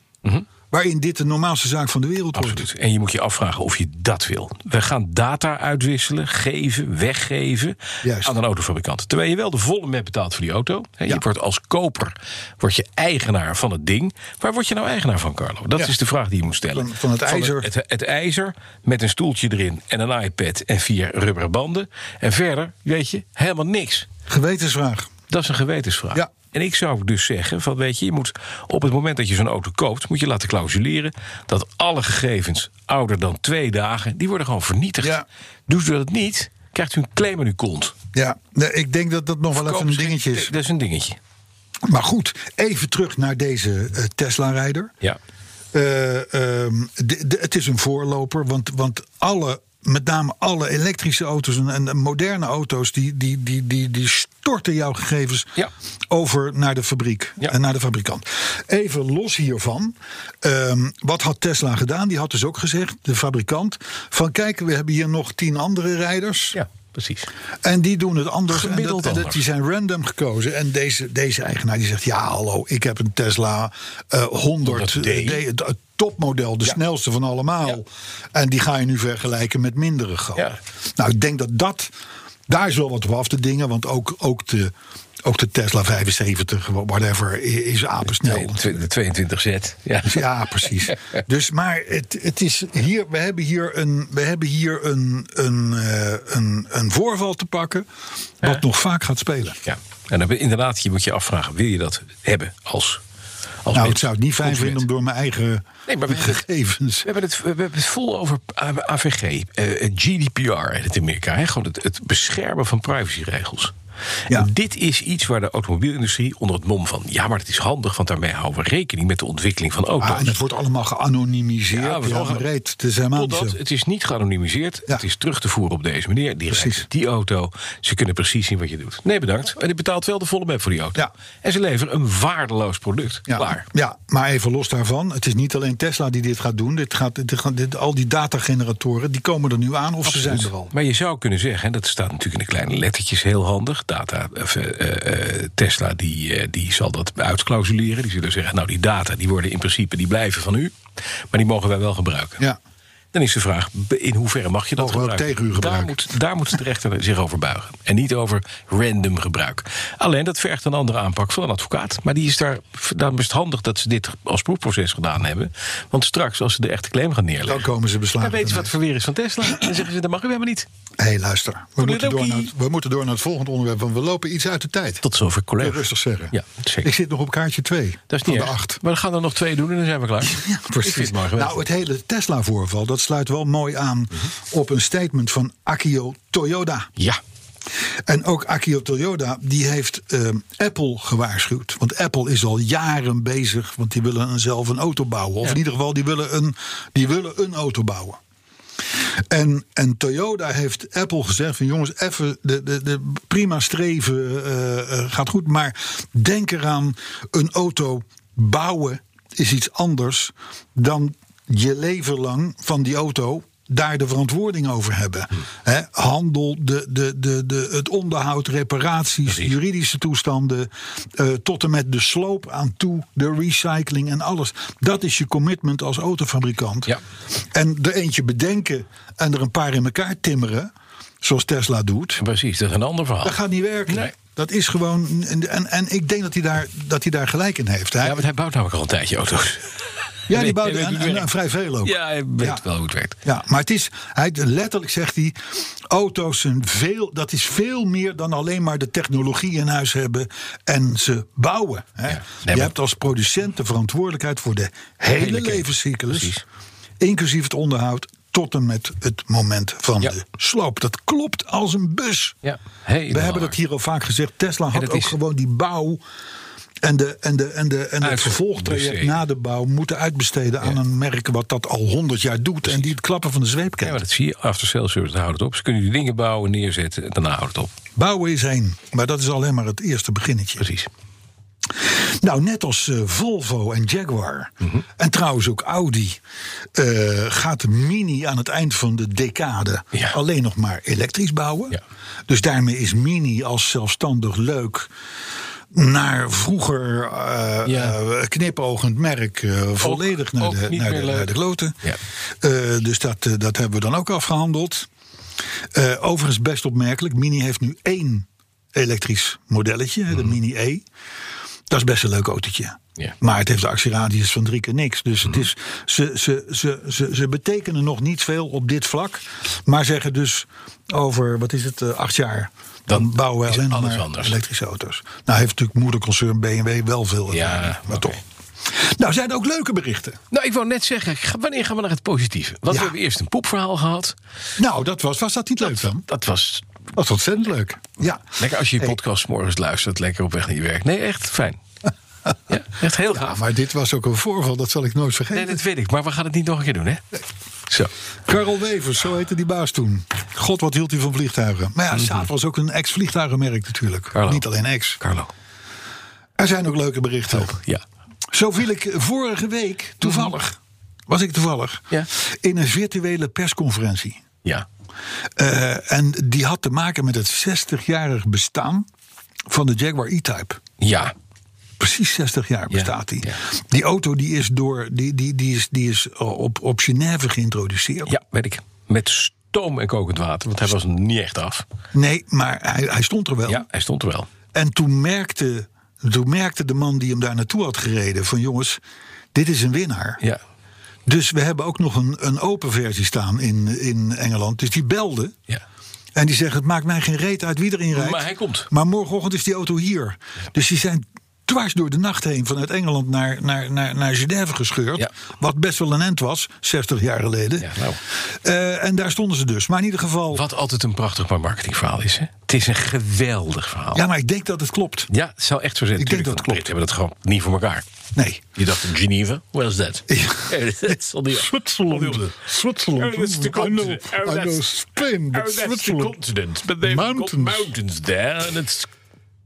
Waarin dit de normaalste zaak van de wereld wordt. Absoluut. En je moet je afvragen of je dat wil. We gaan data uitwisselen, geven, weggeven Juist. aan een autofabrikant. Terwijl je wel de volle met betaalt voor die auto. Je Ja. wordt als koper word je eigenaar van het ding. Waar word je nou eigenaar van, Carlo? Dat Ja. is de vraag die je moet stellen. Van- van het ijzer. Het, het, ijzer met een stoeltje erin en een iPad en vier rubberen banden. En verder, weet je, helemaal niks. Gewetensvraag. Dat is een gewetensvraag. Ja. En ik zou dus zeggen: van weet je, je moet op het moment dat je zo'n auto koopt, moet je laten clausuleren dat alle gegevens ouder dan twee dagen, die worden gewoon vernietigd. Ja. Doet u dat niet, krijgt u een claim aan uw kont. Ja, nee, ik denk dat dat nog wel even een dingetje is. Dat is een dingetje. Maar goed, even terug naar deze eh, Tesla-rijder. Ja. Eh, ehm, de- de- het is een voorloper, want, want alle, met name alle elektrische auto's en, en moderne auto's, die, die, die, die, die storten jouw gegevens Ja. over naar de fabriek Ja. en naar de fabrikant. Even los hiervan, ehm, wat had Tesla gedaan? Die had dus ook gezegd, de fabrikant, van kijk, we hebben hier nog tien andere rijders. Ja, precies. En die doen het anders. Gemiddeld en dat- anders. die zijn random gekozen. En deze, deze eigenaar die zegt: Ja, hallo, ik heb een Tesla eh 100 100D. eh, D, het, topmodel, de Ja. snelste van allemaal. Ja. En die ga je nu vergelijken met mindere. Ja. Nou, ik denk dat dat. Daar is wel wat op af te dingen. Want ook, ook, de, ook de Tesla 75, whatever, is apensnel. De 22Z. Ja. Ja, precies. Dus, maar het, het is hier, we hebben hier een, we hebben hier een, een, eh, een, een voorval te pakken. wat Ja. nog vaak gaat spelen. ja. En dan, inderdaad, je moet je afvragen: wil je dat hebben als. als Nou, ik zou het niet fijn vinden om door mijn eigen Nee, maar we hebben het- gegevens. We hebben het, we hebben het vol over AVG, eh, GDPR in het Amerika. Hè? Gewoon het, het beschermen van privacyregels. Ja. Dit is iets waar de automobielindustrie onder het mom van... ja, maar het is handig, want daarmee houden we rekening... met de ontwikkeling van auto's. Ah, en het wordt allemaal geanonimiseerd. Ja, Ja, we maar reed, het is Totdat het is niet geanonimiseerd. Ja. Het is terug te voeren op deze manier. Die Precies. rijdt die auto. Ze kunnen precies zien wat je doet. Nee, bedankt. En je betaalt wel de volle map voor die auto. Ja. En ze leveren een waardeloos product. Ja, Klaar. ja, maar even los daarvan. Het is niet alleen Tesla die dit gaat doen. Dit gaat, dit gaat, dit, al die datageneratoren die komen er nu aan of ze zijn er al. Maar je zou kunnen zeggen, en dat staat natuurlijk in de kleine lettertjes heel handig. Data, of, eh, eh, eh, Tesla die, die zal dat uitclausuleren. Die zullen zeggen, nou die data die worden in principe die blijven van u. Maar die mogen wij wel gebruiken. Ja. Dan is de vraag, in hoeverre mag je dat Mogen gebruiken? tegen u daar, gebruiken? moet, daar moet de rechter zich over buigen. En niet over random gebruik. Alleen dat vergt een andere aanpak van een advocaat. Maar die is daar, daarom is het handig dat ze dit als proefproces gedaan hebben. Want straks, als ze de echte claim gaan neerleggen... Dan komen ze dan beslagen. weten ze wat voor weer is van Tesla. En dan zeggen ze, dat mag u helemaal niet. Hé, hey, luister. We moeten, door naar, het- we moeten door naar het volgende onderwerp, want we lopen iets uit de tijd. Tot zover collega. rustig zeggen. Ja, zeker. Ik zit nog op kaartje 2 Dat is van niet de erg. 8. Maar dan gaan er nog twee doen en dan zijn we klaar. Ja, precies. het. Nou, het hele Tesla-voorval, dat sluit wel mooi aan op een statement van Akio Toyoda. Ja, En ook Akio Toyoda, die heeft ehm, Apple gewaarschuwd. Want Apple is al jaren bezig, want die willen zelf een auto bouwen. Of Ja. in ieder geval, die willen een, die willen een auto bouwen. En, en Toyota heeft Apple gezegd van jongens, even de, de, de prima streven eh, eh, gaat goed, maar denk eraan, een auto bouwen is iets anders dan je leven lang van die auto daar de verantwoording over hebben. Hè, handel, de, de, de, de, het onderhoud, reparaties, Precies. juridische toestanden, eh, tot en met de sloop aan toe, de recycling en alles. Dat is je commitment als autofabrikant. Ja. En er eentje bedenken en er een paar in elkaar timmeren, zoals Tesla doet, precies. Dat is een ander verhaal. dat gaat niet werken. Nee. Dat is gewoon. En, en, ik denk dat hij daar, dat hij daar gelijk in heeft. Ja, want hij bouwt namelijk al een tijdje auto's. Ja, die weet en, vrij veel ook. Ja, hij weet Ja. wel hoe het werkt. Ja, maar het is, hij, letterlijk zegt hij, auto's zijn veel, dat is veel meer dan alleen maar de technologie in huis hebben en ze bouwen. Hè. Nee, Je maar- hebt als producent de verantwoordelijkheid voor de hele, levenscyclus, Precies. inclusief het onderhoud, tot en met het moment van Ja. de sloop. Dat klopt als een bus. Ja, We hebben dat hier al vaak gezegd. Tesla had ook is- gewoon die bouw. En, de, en, de, en, de, en het vervolgtraject na de bouw moeten uitbesteden aan een merk wat dat al 100 jaar doet. En die het klappen van de zweep Ja, kent. maar dat zie je. After sales service, houdt het op. Ze kunnen die dingen bouwen, neerzetten en daarna houdt het op. Bouwen is één. Maar dat is alleen maar het eerste beginnetje. Precies. Nou, net als eh, Volvo en Jaguar. Mhm. En trouwens ook Audi. eh, gaat de Mini aan het eind van de decade Ja. alleen nog maar elektrisch bouwen. Ja. Dus daarmee is Mini als zelfstandig leuk. Naar vroeger Ja. eh, knipoogend merk eh, volledig naar, ook de, naar, de, naar de kloten. Ja. Dus dat, dat hebben we dan ook afgehandeld. Eh, overigens best opmerkelijk. Mini heeft nu één elektrisch modelletje, de Mini E. Dat is best een leuk autootje. Mhm. Ja. Mhm. Maar het heeft de actieradius van drie keer niks. Dus het is, ze, ze, ze, ze, ze betekenen nog niet veel op dit vlak. Maar zeggen dus over, wat is het, eh, acht jaar... Dan, Dan bouwen we alleen nog maar anders. elektrische auto's. Nou heeft natuurlijk moederconcern BMW wel veel Ja, maar toch. Nou, zijn er ook leuke berichten. Nou, ik wou net zeggen, wanneer gaan we naar het positieve? Want Ja. we hebben eerst een poepverhaal gehad. Nou, dat was, was dat niet leuk dan? Dat was Dat was ontzettend leuk. Ja. lekker als je je Hey. podcast 's morgens luistert. Lekker op weg naar je werk. Nee, echt fijn. Ja, echt heel Ja, gaaf. maar dit was ook een voorval, dat zal ik nooit vergeten. Nee, dat weet ik. Maar we gaan het niet nog een keer doen, hè? Zo. Karel Wevers, zo heette die baas toen. God, wat hield hij van vliegtuigen. Maar ja, Saab was ook een ex-vliegtuigenmerk natuurlijk. Mhm. Carlo. Niet alleen ex. Carlo. Er zijn ook leuke berichten. Ja. Zo viel ik vorige week, toevallig, was ik toevallig, Mhm. Ja. in een virtuele persconferentie. Ja. Eh, en die had te maken met het 60-jarig bestaan van de Jaguar E-Type. Ja. Precies 60 jaar bestaat die. ja. Die auto die is, door, die, die, die is, die is op, op Genève geïntroduceerd. Ja, weet ik. Met stoom en kokend water. Want hij was niet echt af. Nee, maar hij, hij stond er wel. Ja, hij stond er wel. En toen merkte, toen merkte de man die hem daar naartoe had gereden: van jongens, dit is een winnaar. Ja. Dus we hebben ook nog een, een open versie staan in, in Engeland. Dus die belde. Ja. En die zegt: Het maakt mij geen reet uit wie erin rijdt. Maar hij komt. Maar morgenochtend is die auto hier. Dus die zijn dwars door de nacht heen vanuit Engeland naar, naar, naar, naar Genève gescheurd. Ja. Wat best wel een end was, 60 jaar geleden. Ja, nou. Eh, en daar stonden ze dus. Maar in ieder geval. Wat altijd een prachtig marketingverhaal is, hè? Het is een geweldig verhaal. Ja, maar ik denk dat het klopt. Ja, het zou echt zo zijn. Ik denk dat het Britten hebben dat gewoon niet voor elkaar. Nee. Je dacht in Geneva? Where is that? dat is al die... Zwitserland. Zwitserland. Oh, that's the I know, continent. Oh, I know that's- Spain, but Oh, that's the Switzerland. continent. But they've Mountains. got mountains there, and it's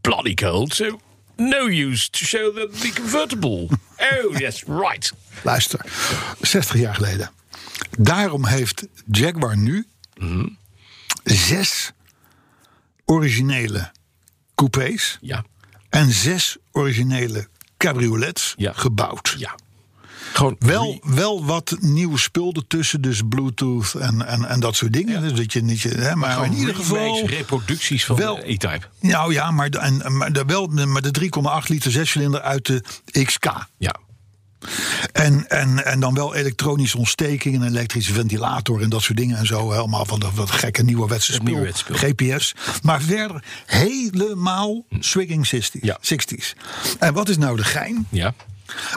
bloody cold, so no use to show them the convertible. oh, yes, right. Luister, 60 jaar geleden. Daarom heeft Jaguar nu Mhm. zes originele coupés Ja, en zes originele cabriolets Ja. gebouwd. ja. Gewoon Wel, wel wat nieuwe spullen tussen, dus Bluetooth en, en, en dat soort dingen. Dus dat je niet, hè, maar in ieder geval. reproducties van wel- de E-Type. Nou ja, maar de, en, maar de, wel, maar de 3,8 liter zescilinder uit de XK. Ja. En, en, en dan wel elektronische ontsteking, een elektrische ventilator en dat soort dingen en zo. Helemaal van dat, dat gekke nieuwerwetse Dat spul. GPS. Maar verder helemaal swinging 60s. Ja. 60s. En wat is nou de gein? Ja.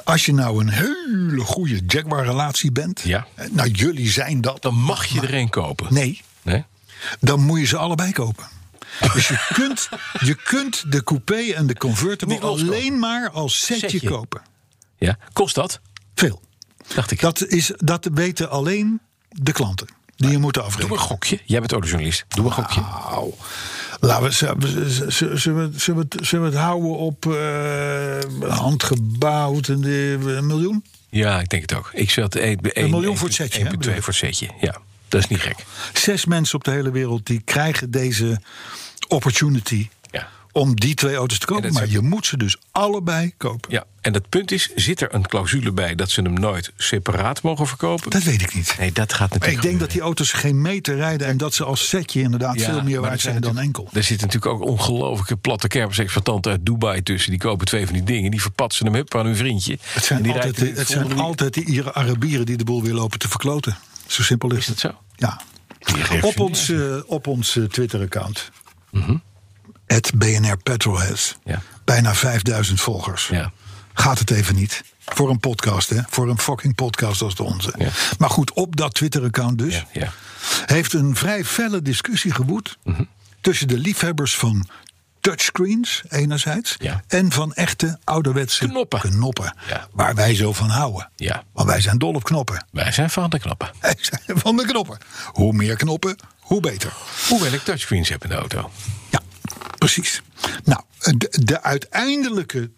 Als je nou een hele goede Jaguar-relatie bent. Ja. eh, Nou, jullie zijn dat. Dan mag je er een kopen. Nee, Nee? dan moet je ze allebei kopen. Dus je kunt, je kunt de coupé en de convertible alleen maar als setje, Setje. kopen. Ja. Kost dat? Veel. Dacht ik. Dat, is, dat weten alleen de klanten. Die je moeten Doe afrekenen. een gokje. Jij bent autojournalist. Doe een gokje. Nou, laten we, zullen we, zullen het- houden op eh, handgebouwd en de een miljoen? Ja, ik denk het ook. Ik zat een, Een miljoen voor het setje, hè, 1,2 bedoel voor het setje. Ja, dat is niet gek. Zes mensen op de hele wereld die krijgen deze opportunity. Om die twee auto's te En kopen. Maar is- je moet ze dus allebei kopen. Ja, en het punt is, zit er een clausule bij dat ze hem nooit separaat mogen verkopen? Dat weet ik niet. Nee, dat gaat Maar natuurlijk ik denk dat die auto's geen meter rijden en dat ze als setje inderdaad Ja, veel meer er waard zijn dan enkel. Er zitten natuurlijk ook ongelooflijke platte kermisexploitanten uit Dubai tussen. Die kopen twee van die dingen, die verpatsen hem hup aan hun vriendje. Het zijn, die altijd, de, het zijn week- altijd Ira- Arabieren die de boel weer lopen te verkloten. Zo simpel is, Is dat het. zo? Ja. Die Op ons, eh, op ons eh, Twitter-account. Het BNR Petrolheads. Ja. Bijna 5000 volgers. Ja. Gaat het even niet. Voor een podcast, hè? Voor een fucking podcast als de onze. Ja. Maar goed, op dat Twitter-account dus. Ja. Heeft een vrij felle discussie gewoed. Mhm. Tussen de liefhebbers van touchscreens, enerzijds. Ja. En van echte ouderwetse Knoppen. knoppen. Ja. Waar wij zo van houden. Ja. Want wij zijn dol op knoppen. Wij zijn van de knappen. Wij zijn van de knoppen. Hoe meer knoppen, hoe beter. Hoewel ik touchscreens heb in de auto. Ja, precies. Nou, de, de uiteindelijke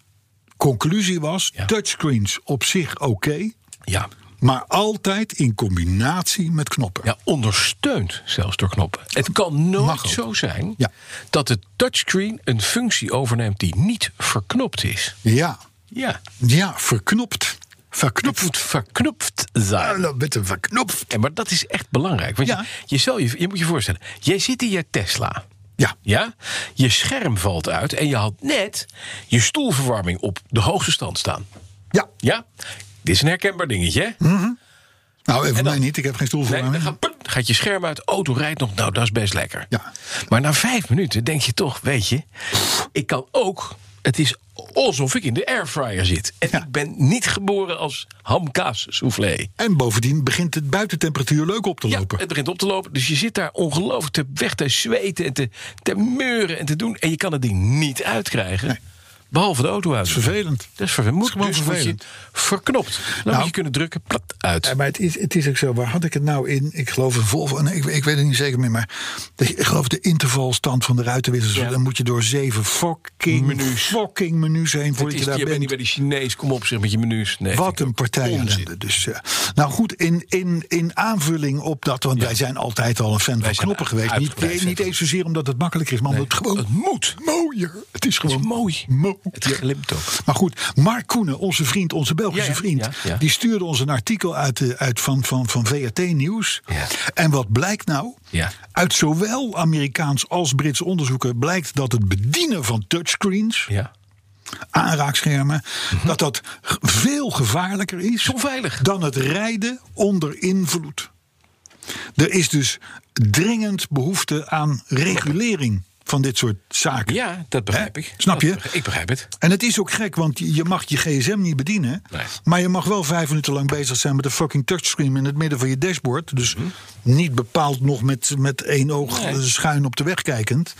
conclusie was: Ja. touchscreens op zich oké, Ja. maar altijd in combinatie met knoppen. Ja, ondersteund zelfs door knoppen. Het kan nooit zo zijn Ja. dat de touchscreen een functie overneemt die niet verknopt is. Ja, Ja, ja verknopt. het Verknopt. moet verknopt zijn. Nou, met een verknopt. En maar dat is echt belangrijk. Want Ja. je, je, zal je, je moet je voorstellen, jij zit in je Tesla. Ja, Ja? Je scherm valt uit en je had net je stoelverwarming op de hoogste stand staan. ja. Ja? Dit is een herkenbaar dingetje, hè? Nou, dan- mij niet. Ik heb geen Nee, stoelverwarming. dan gaat, gaat je scherm uit, auto rijdt nog, nou dat is best lekker. Ja. Maar na vijf minuten denk je toch, weet je, ik kan ook, het is alsof ik in de airfryer zit. En Ja. ik ben niet geboren als hamkaas soufflé. En bovendien begint de buitentemperatuur leuk op te Ja, lopen. het begint op te lopen. Dus je zit daar ongelooflijk te weg te zweten en te, te meuren en te doen. En je kan het ding niet uitkrijgen. Nee. Behalve de auto uit. Dat is vervelend. Dat is vervelend. Moet, gewoon dus vervelend. verknopt. Dan Nou. moet je kunnen drukken, plat, uit. Ja, maar het is, het is ook zo. Waar had ik het nou in? Ik geloof een Volvo. Nee, ik, ik weet het niet zeker meer. Maar de, ik geloof de intervalstand van de ruitenwissers. Ja. Dan moet je door zeven fucking Menus. Fucking menus heen Het voordat is, je daar je bent niet bij die Chinees, kom op zeg met je menus. Nee, Wat een partij. Dus, eh, nou goed, in, in, in aanvulling op dat, want wij zijn altijd al een fan van knoppen geweest. Niet, niet eens zozeer omdat het makkelijker is, maar omdat het gewoon Het moet. mooier. Het is Het gewoon is mooi. mooi. Het glimt ook. Maar goed, Mark Koenen, onze vriend, onze Belgische vriend, die stuurde ons een artikel uit, de, uit van, van, van VRT Nieuws. En wat blijkt nou? Uit zowel Amerikaans als Brits onderzoeken blijkt dat het bedienen van touchscreens, Ja. aanraakschermen, dat dat g- veel gevaarlijker is Onveilig. dan het rijden onder invloed. Er is dus dringend behoefte aan regulering van dit soort zaken. Ja, dat begrijp Hè? ik. Snap je? Begrijp- Ik begrijp het. En het is ook gek, want je mag je gsm niet bedienen. Nee. Maar je mag wel vijf minuten lang bezig zijn met een fucking touchscreen in het midden van je dashboard. Dus niet bepaald nog met, met één oog Mhm. Nee. schuin op de weg kijkend.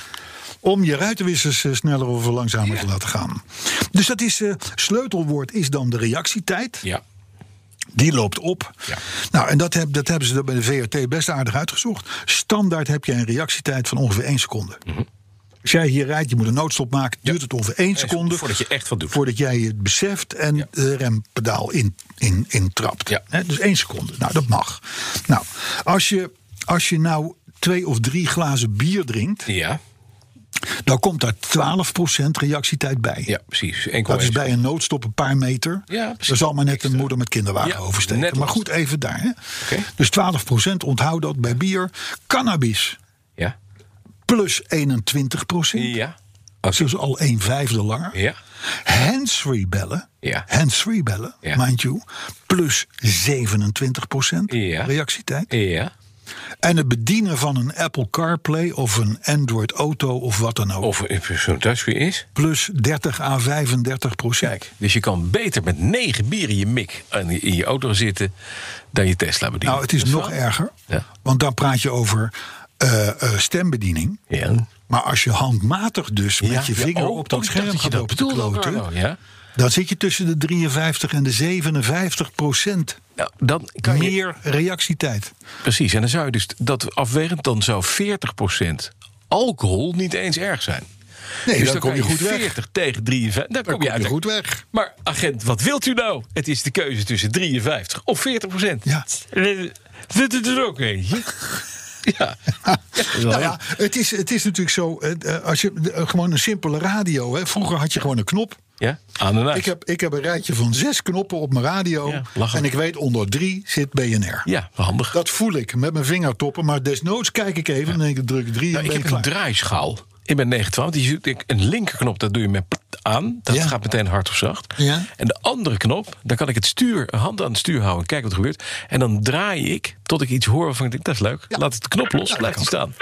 om je ruitenwissers eh, sneller of langzamer te laten gaan. Dus dat is, eh, sleutelwoord is dan de reactietijd. Ja. Die loopt op. Ja. Nou, en dat, heb, dat hebben ze bij de VRT best aardig uitgezocht. Standaard heb je een reactietijd van ongeveer 1 seconde. Als jij hier rijdt, je moet een noodstop maken, duurt het ongeveer 1 seconde. Voordat je echt wat doet. Voordat jij het beseft en de rempedaal in, in, intrapt. Ja. Hè, dus 1 seconde. Nou, dat mag. Nou, als je, als je nou twee of drie glazen bier drinkt, Ja, dan komt daar 12% reactietijd bij. ja precies. 1,1 Dat is bij een noodstop een paar meter. Ja, precies. Er zal maar net een moeder met kinderwagen Ja, oversteken. maar goed, even daar. Hè. Dus 12% onthoud dat bij bier. Cannabis Ja. Plus 21%. Ja. Dus al een vijfde langer. Ja. Handsfree bellen. Ja. Handsfree bellen, Ja. mind you. Plus 27% Ja. reactietijd. Ja. En het bedienen van een Apple CarPlay of een Android Auto of wat dan ook. Of zo'n touchscreen is. Plus 30 à 35 procent. Kijk, dus je kan beter met negen bier in je mik in in je auto zitten dan je Tesla bedienen. Nou, het is nog erger. Ja. Want dan praat je over eh, eh, stembediening. Ja. Maar als je handmatig dus Ja, met je ja, vinger oh, op dat oh, scherm dat gaat dat bedoelde, kloten... Ja. dan zit je tussen de 53 en de 57 procent Nou, dan kan je, meer reactietijd. Precies, en dan zou je dus dat afwegend, dan zou 40% alcohol niet eens erg zijn. Nee, dus dan kom je goed weg. 40 tegen 53, dan, kom je uit. goed weg. Maar agent, wat wilt u nou? Het is de keuze tussen 53 of 40 procent. Ja. Dit is er ook eentje. Ja. Nou ja, het is, het is natuurlijk zo, eh, eh, als je eh, gewoon een simpele radio, hè, vroeger had je gewoon een knop. ja, aan en uit. Ik heb, ik heb een rijtje van zes knoppen op mijn radio. Ja, en ik weet onder drie zit BNR. Ja, handig. Dat voel ik met mijn vingertoppen. Maar desnoods kijk ik even en denk ik druk drie Nou, en ik ben heb een klaar. In mijn 912. Die ik- een linkerknop, dat doe je met aan. Dat Ja. gaat meteen hard of zacht. Ja. En de andere knop, dan kan ik het stuur, hand aan het stuur houden. Kijken wat er gebeurt. En dan draai ik tot ik iets hoor waarvan ik denk, dat is leuk. Laat ik de knop los, blijft die staan.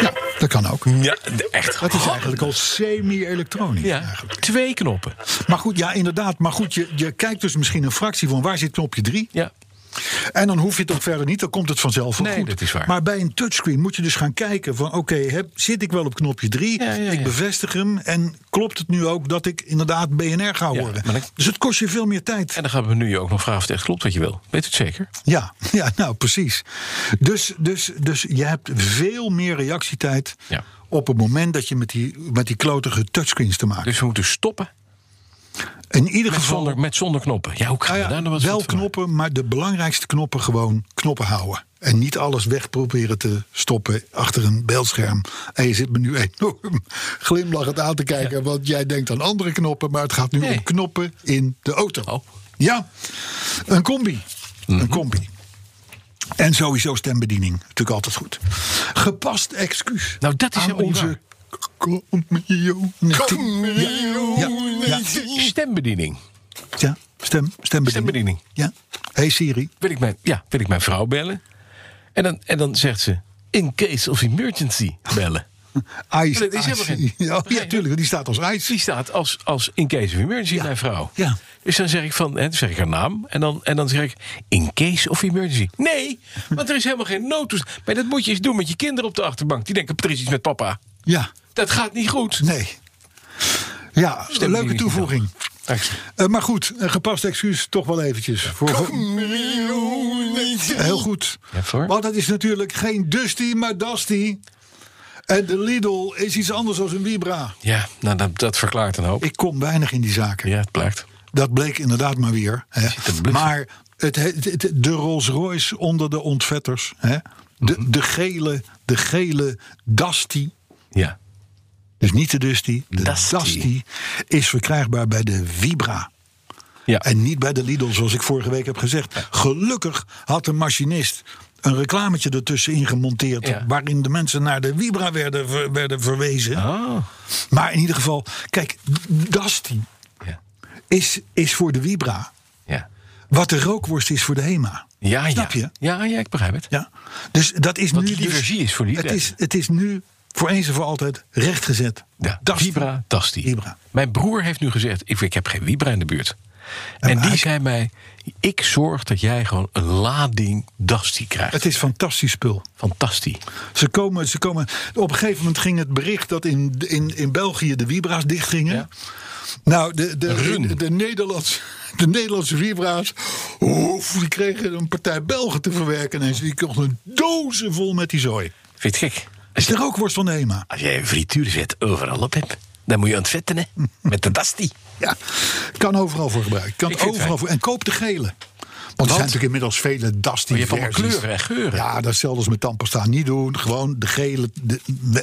Ja, dat kan ook. Ja, echt Dat is eigenlijk al semi-elektronisch. Ja, eigenlijk. twee knoppen. Maar goed, ja, inderdaad. Maar goed, je, je kijkt dus misschien een fractie van waar zit knopje 3. Ja, En dan hoef je het ook verder niet, dan komt het vanzelf wel Nee, goed. dat is waar. Maar bij een touchscreen moet je dus gaan kijken van... oké, zit ik wel op knopje 3? Ja, ja, Ik bevestig hem. En klopt het nu ook dat ik inderdaad BNR ga dan- Dus het kost je veel meer tijd. en dan gaan we nu je ook nog vragen of het echt klopt wat je wil. Weet het zeker? Ja, ja nou precies. Dus, dus, dus je hebt veel meer reactietijd... Op het moment dat je met die, met die klotige touchscreens te maken hebt. Dus we moeten stoppen In ieder met geval... zonder, met zonder knoppen. Ja, hoe gaan Nou ja, daar nou wel van knoppen, maar de belangrijkste knoppen gewoon knoppen houden. En niet alles weg proberen te stoppen achter een beeldscherm. En je zit me nu enorm glimlachend aan te kijken, want jij denkt aan andere knoppen, maar het gaat nu Nee. om knoppen in de auto. Oh. Ja, een combi. Mhm. Een combi. En sowieso stembediening, natuurlijk altijd goed. Gepast excuus. Nou, dat is aan onze. Ja, ja, Stembediening. ja, stem, stembediening. Stembediening. Ja. Hey Siri. Wil ik mijn, ja, wil ik mijn vrouw bellen? En dan, en dan zegt ze, in case of emergency bellen. Ice. dat is helemaal ice. geen- Ja, ja, tuurlijk, die staat als ijs. Die staat als, als in case of emergency, Ja. mijn vrouw. Ja. Dus dan zeg ik van, hè, dan zeg ik haar naam. En dan, en dan zeg ik, in case of emergency. Nee, want er is helemaal geen noodtoestand. Maar dat moet je eens doen met je kinderen op de achterbank. Die denken, er is iets met papa. Ja, Dat gaat niet goed. nee. Ja, Stembediening leuke toevoeging. Dank je. Eh, maar goed, een gepast excuus toch wel eventjes. Voor, voor- heel goed. Ja? Want het is natuurlijk geen Dusty, maar Dusty. En de Lidl is iets anders dan een Vibra. Ja, nou, dat, dat verklaart een hoop. Ik kom weinig in die zaken. Ja, het blijkt. Dat bleek inderdaad maar weer. Hè. Maar het, het, het- de Rolls Royce onder de ontvetters. Hè. De, Mhm. de, gele, de gele Dusty. Ja. Dus niet de Dusty. De Dusty. Dusty. is verkrijgbaar bij de Vibra. Ja. En niet bij de Lidl, zoals ik vorige week heb gezegd. Gelukkig had de machinist een reclametje ertussen ingemonteerd. Ja. waarin de mensen naar de Vibra werden, ver- werden verwezen. Oh. Maar in ieder geval, kijk, Dusty Ja. is, is voor de Vibra. Ja. wat de rookworst is voor de HEMA. Ja, Snap ja. je? Ja, ja, ik begrijp het. Ja. Dus dat is Wat nu. die dus, is voor die het is, het is nu voor eens en voor altijd rechtgezet. Ja. Vibra. Vibra. Mijn broer heeft nu gezegd, ik, ik heb geen Vibra in de buurt. En die ik- zei mij, ik zorg dat jij gewoon een lading Dusty krijgt. Het is fantastisch spul. Fantastisch. Ze komen, ze komen, op een gegeven moment ging het bericht dat in, in, in België de Vibra's dichtgingen. Ja. Nou, de, de, Run. de, de, Nederlandse, de Nederlandse Vibra's, oef, die kregen een partij Belgen te verwerken. En die kochten dozen vol met die zooi. Vind je het gek? Is de rookworst van de. Als jij een frituurvet overal op hebt, dan moet je aan het vetten, hè? Met de Dusty. Ja, kan overal voor gebruiken. Kan overal voor. En koop de gele. Want er zijn natuurlijk inmiddels vele Dusty Maar je hebt allemaal versies. kleuren en geuren. Ja, dat is hetzelfde als met tandpasta. Niet doen, gewoon de gele, de-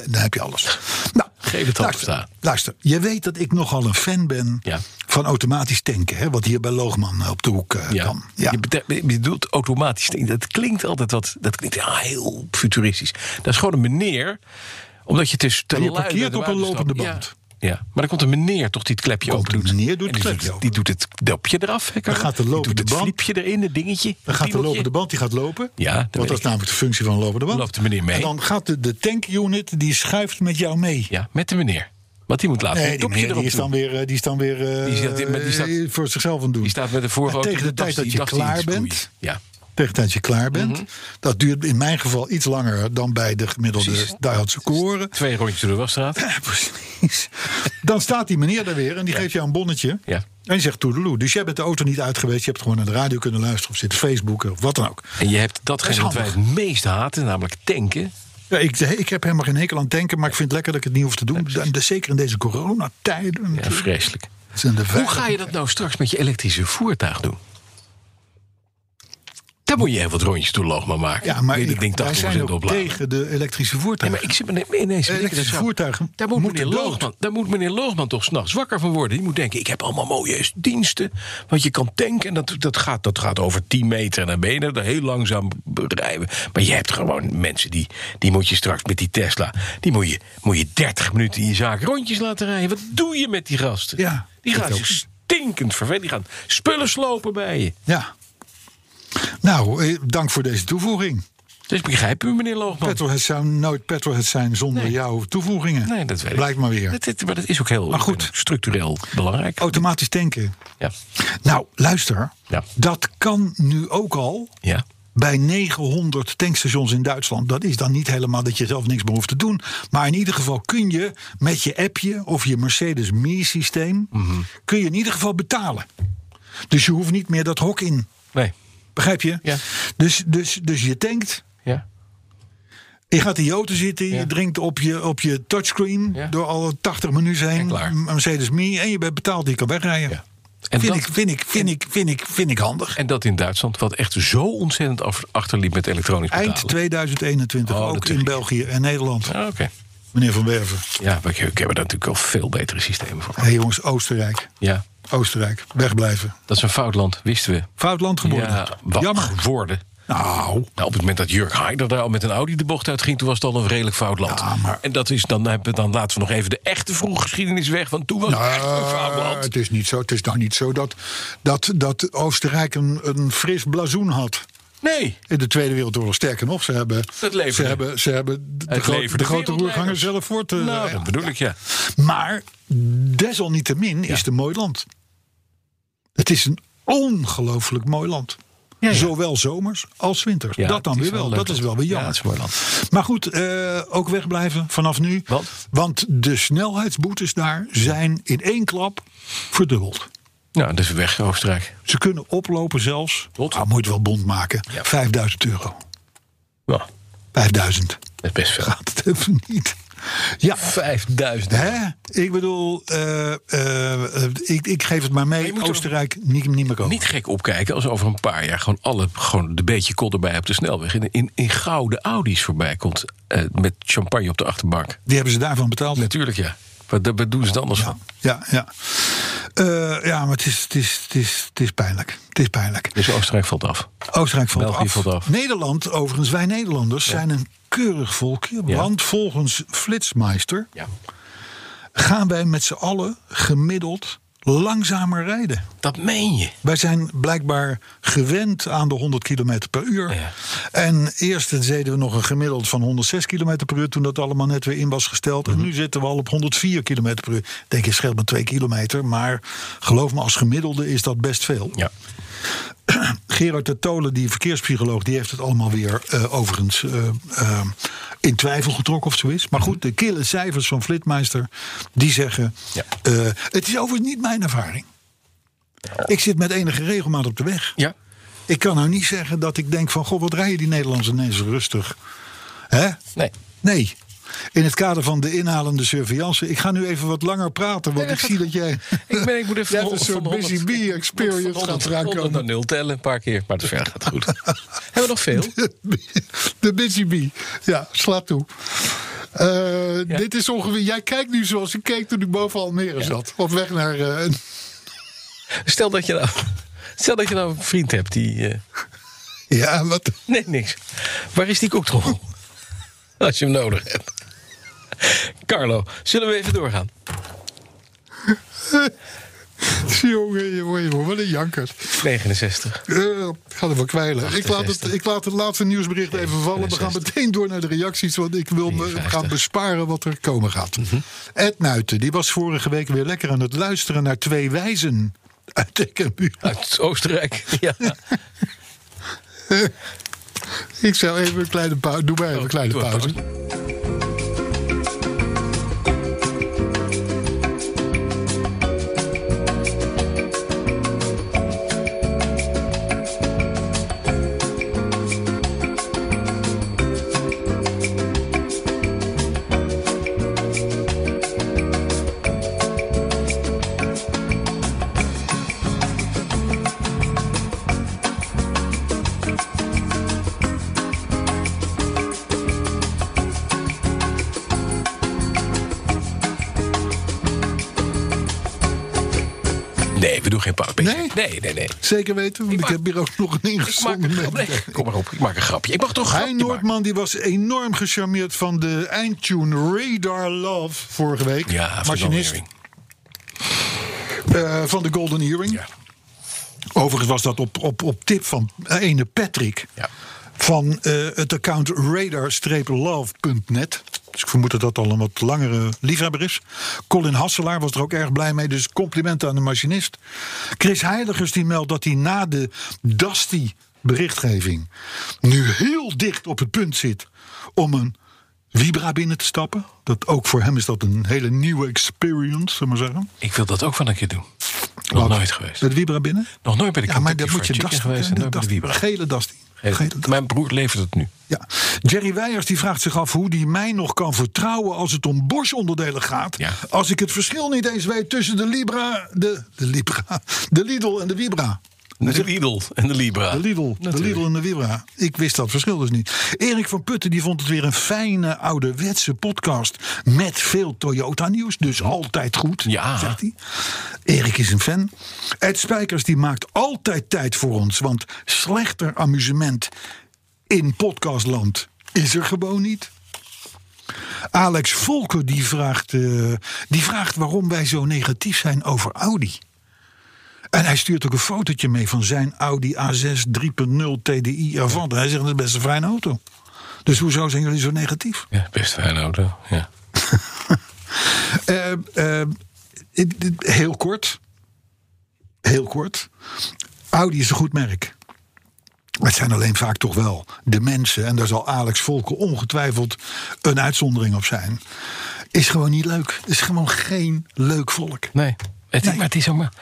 dan heb je alles. Nou, Gele tandpasta. Luister, luister, je weet dat ik nogal een fan ben Ja. van automatisch tanken. Hè, wat hier bij Loogman op de hoek eh, kan. Ja. Je, bedoelt automatisch. Dat klinkt altijd wat. Dat klinkt ja, heel futuristisch. Dat is gewoon een meneer. Omdat je dus te En je parkeert op een te lopende band. Ja, maar dan komt een meneer toch die het klepje open doet. meneer, doet het die klepje doet, die doet het dopje eraf. Carlo? gaat de die lopende doet het band- erin, het dingetje. Dan gaat de lopende band die gaat lopen. Ja, dat want dat is namelijk de functie van een lopende band. Loopt de meneer mee? En dan gaat de, de tankunit, die schuift met jou mee. Ja, met de meneer. Want die moet laten Nee, het die, meneer, die is dan weer, eh, die is dan weer eh, Die die staat- eh, voor zichzelf aan het doen. Die staat met de voorauto. tegen de tijd dat je klaar bent, Ja. Tegen tijd dat je klaar bent, Mhm. dat duurt in mijn geval iets langer dan bij de gemiddelde. Duitse koren. Twee rondjes door de wasstraat. Ja, precies. Dan staat die meneer daar weer en die geeft jou een bonnetje. Ja. En die zegt toedeloe. Dus jij bent de auto niet uit geweest. Je hebt gewoon naar de radio kunnen luisteren of zitten Facebooken of wat dan ook. En je hebt datgene Dat wat wij het meest haten, namelijk tanken. Ja, ik, ik heb helemaal geen hekel aan tanken, maar ik vind het lekker dat ik het niet hoef te doen. En dus zeker in deze coronatijden. Ja, vreselijk. Hoe ga je dat nou straks met je elektrische voertuig doen? Daar moet je even wat rondjes door Loogman maken. Ja, maar ik, denk wij 80% zijn ook tegen de elektrische Nee, voertuigen. maar ik zit ineens Elektrische dat- voertuigen daar moet, meneer. Loogman, daar moet meneer Loogman toch s'nachts wakker van worden. Die moet denken, ik heb allemaal mooie diensten. Want je kan tanken en dat, dat, gaat, dat gaat over 10 meter. En dan ben je er heel langzaam rijden. Maar je hebt gewoon mensen die, die moet je straks met die Tesla... die moet je, moet je 30 minuten in je zaak rondjes laten rijden. Wat doe je met die gasten? Ja, die dat gaan stinkend vervelen. Die gaan spullen slopen bij je. Ja. Nou, eh, dank voor deze toevoeging. Dus begrijpen u, meneer Loogman? Petrolheads zou nooit Petrolheads zijn zonder Nee. jouw toevoegingen. Nee, dat weet ik. Blijkt maar weer. Dat, dat- maar dat is ook heel Maar goed. structureel belangrijk. Automatisch tanken. Ja. Nou, luister. Ja. Dat kan nu ook al ja. bij 900 tankstations in Duitsland. Dat is dan niet helemaal dat je zelf niks meer hoeft te doen. Maar in ieder geval kun je met je appje of je Mercedes Me systeem... Mhm. kun je in ieder geval betalen. Dus je hoeft niet meer dat hok in. Nee. Begrijp je? Ja. Dus, dus, dus je tankt... Ja. Je gaat in je auto zitten, Ja. je drinkt op je, op je touchscreen Ja. door alle 80 menus heen. Mercedes Me en je bent betaald, je kan wegrijden. Ja. En, Vind, dat, ik, vind, ik, vind, ik, vind, ik, vind ik handig. en dat in Duitsland, wat echt zo ontzettend achterliep met elektronisch betalen. Eind 2021, Oh, dat ook in. België en Nederland. Ah, Oké. Meneer Van Werven. Ja, we, we hebben daar natuurlijk al veel betere systemen voor. Hé hey jongens, Oostenrijk. Ja, Oostenrijk, wegblijven. dat is een fout land, wisten we. Fout land geworden. Ja, wat Jammer. geworden. Nou, Nou, op het moment dat Jurk Heider daar al met een Audi de bocht uit ging, toen was het al een redelijk fout land. Ja, maar- En dat is, dan, hebben we- dan laten we nog even de echte vroege geschiedenis weg, want toen was het echt een fout nou, land. het is niet zo. Het is nou niet zo dat, dat, dat Oostenrijk een, een fris blazoen had. Nee, In de Tweede Wereldoorlog. Sterker nog, ze hebben, ze hebben, ze hebben de, Het gro- leverde de grote roerganger zelf voor te. nou, ja. dat bedoel ik, ja. Maar desalniettemin is het een mooi land. Het is een ongelooflijk mooi land. Ja, ja. Zowel zomers als winters. Ja, dat dan weer wel. Dat is wel weer Ja, jammer. het is een mooi land. Maar goed, eh, ook wegblijven vanaf nu. Want? Want de snelheidsboetes daar zijn in één klap verdubbeld. Nou, dus weg, Oostenrijk. Ze kunnen oplopen zelfs. Tot? Nou, moet je het wel bond maken. Ja. 5000 euro. Nou, 5000. dat is best veel. Gaat het even niet. Ja. 5000. Hè? Ik bedoel, eh, eh, ik, ik geef het maar Maar mee. er- Oostenrijk niet, niet meer komen. Niet gek opkijken als over een paar jaar gewoon alle gewoon de beetje kol erbij op de snelweg in, in, in gouden Audi's voorbij komt eh, met champagne op de achterbank. Die hebben ze daarvan betaald. Natuurlijk ja. Wat, wat doen ze het anders Ja, van? ja, ja. Eh, ja, maar het is, het, is, het, is, het is pijnlijk. Het is pijnlijk. Dus Oostenrijk valt af. Oostenrijk valt, België af. valt af. Nederland, overigens, wij Nederlanders zijn een keurig volkje. Ja. Want volgens Flitsmeister Ja. gaan wij met z'n allen gemiddeld langzamer rijden. Dat meen je. Wij zijn blijkbaar gewend aan de 100 km per uur. Ja. En eerst deden we nog een gemiddeld van 106 km per uur... toen dat allemaal net weer in was gesteld. Mhm. En nu zitten we al op 104 km per uur. Ik Denk je, scheelt maar 2 kilometer. Maar geloof me, als gemiddelde is dat best veel. Ja. Gerard de Tolen, die verkeerspsycholoog... die heeft het allemaal weer eh, overigens eh, eh, in twijfel getrokken of zo is. Maar goed, de kille cijfers van Flitmeister... die zeggen... Ja. het is overigens niet mijn ervaring. Ik zit met enige regelmaat op de weg. Ja. Ik kan nou niet zeggen dat ik denk van... goh, wat rijden die Nederlanders ineens rustig. Hè? Nee. Nee. In het kader van de inhalende surveillance. Ik ga nu even wat langer praten, want Nee, ik zie dat jij... Ik, ben, ik moet even van- een soort van busy 100 bee experience van 100 gaat eraan van 100 komen. naar 0 tellen een paar keer. Maar het verder gaat goed. Hebben we nog veel? De busy bee. Ja, sla toe. Eh, Dit is ongeveer... Jij kijkt nu zoals ik keek toen ik boven Almere zat. Op weg naar... eh, Stel dat je nou, stel dat je nou een vriend hebt die... eh, ja, wat... nee, niks. Waar is die koektrommel? Als je hem nodig hebt. Carlo, zullen we even doorgaan? Jongen, jongen, jongen, wat een jankert. 69. Eh, ik ga er wel kwijlen. Ik laat, het, 68. ik laat het laatste nieuwsbericht even vallen. We gaan 69. meteen door naar de reacties. Want ik wil me 53. gaan besparen wat er komen gaat. Ed Nuiten, die was vorige week weer lekker aan het luisteren naar twee wijzen. Uit Tekkenbuur. Uit Oostenrijk. Ja. Ik zou even een kleine pauze. Doe maar even een kleine doe een pauze. Nee? Nee, nee. Zeker weten, want ik, maak- heb hier ook nog een. Nee, mededeling. kom maar op, ik maak een grapje. Ik mag toch maken? Noordman die was enorm gecharmeerd van de eindtune Radar Love vorige week. Ja, van Machinist Earring. eh, van de Golden Earring. Ja. Overigens was dat op, op, op tip van ene Patrick. Ja. Van eh, het account radar-love.net. Dus ik vermoed dat dat al een wat langere liefhebber is. Colin Hasselaar was er ook erg blij mee. Dus complimenten aan de machinist. Chris Heiligers die meldt dat hij na de Dusty berichtgeving... nu heel dicht op het punt zit om een Vibra binnen te stappen. Dat, ook voor hem is dat een hele nieuwe experience, zullen we zeggen. Ik wil dat ook wel een keer doen. Nog Wat? nooit geweest. Met Vibra binnen? Nog nooit bij de Ja, maar dan moet je Chicken geweest en de de. Vibra. Gele Dusty. Mijn broer levert het nu. Ja. Jerry Weijers die vraagt zich af hoe hij mij nog kan vertrouwen als het om Bosch-onderdelen gaat. Ja. Als ik het verschil niet eens weet tussen de Libra, de, de Libra, de Lidl en de Vibra. De Lidl en de Libra. De Lidl, de. Lidl en de Vibra. Ik wist dat verschil dus niet. Erik van Putten die vond het weer een fijne ouderwetse podcast. Met veel Toyota nieuws. Dus altijd goed, Ja. zegt hij. Erik is een fan. Ed Spijkers die maakt altijd tijd voor ons. Want slechter amusement in podcastland is er gewoon niet. Alex Volker die vraagt, eh, die vraagt waarom wij zo negatief zijn over Audi. En hij stuurt ook een fotootje mee van zijn Audi A6 3.0 TDI Avant. Hij zegt dat is best een fijne auto. Dus hoezo zijn jullie zo negatief? Ja, best een fijne auto. Ja. Eh, eh, het- het- heel kort. Heel kort. Audi is een goed merk. Het zijn alleen vaak toch wel de mensen, en daar zal Alex Volker ongetwijfeld een uitzondering op zijn. Is gewoon niet leuk. Het is gewoon geen leuk volk. Nee. Het, Nee. Maar het is ook maar...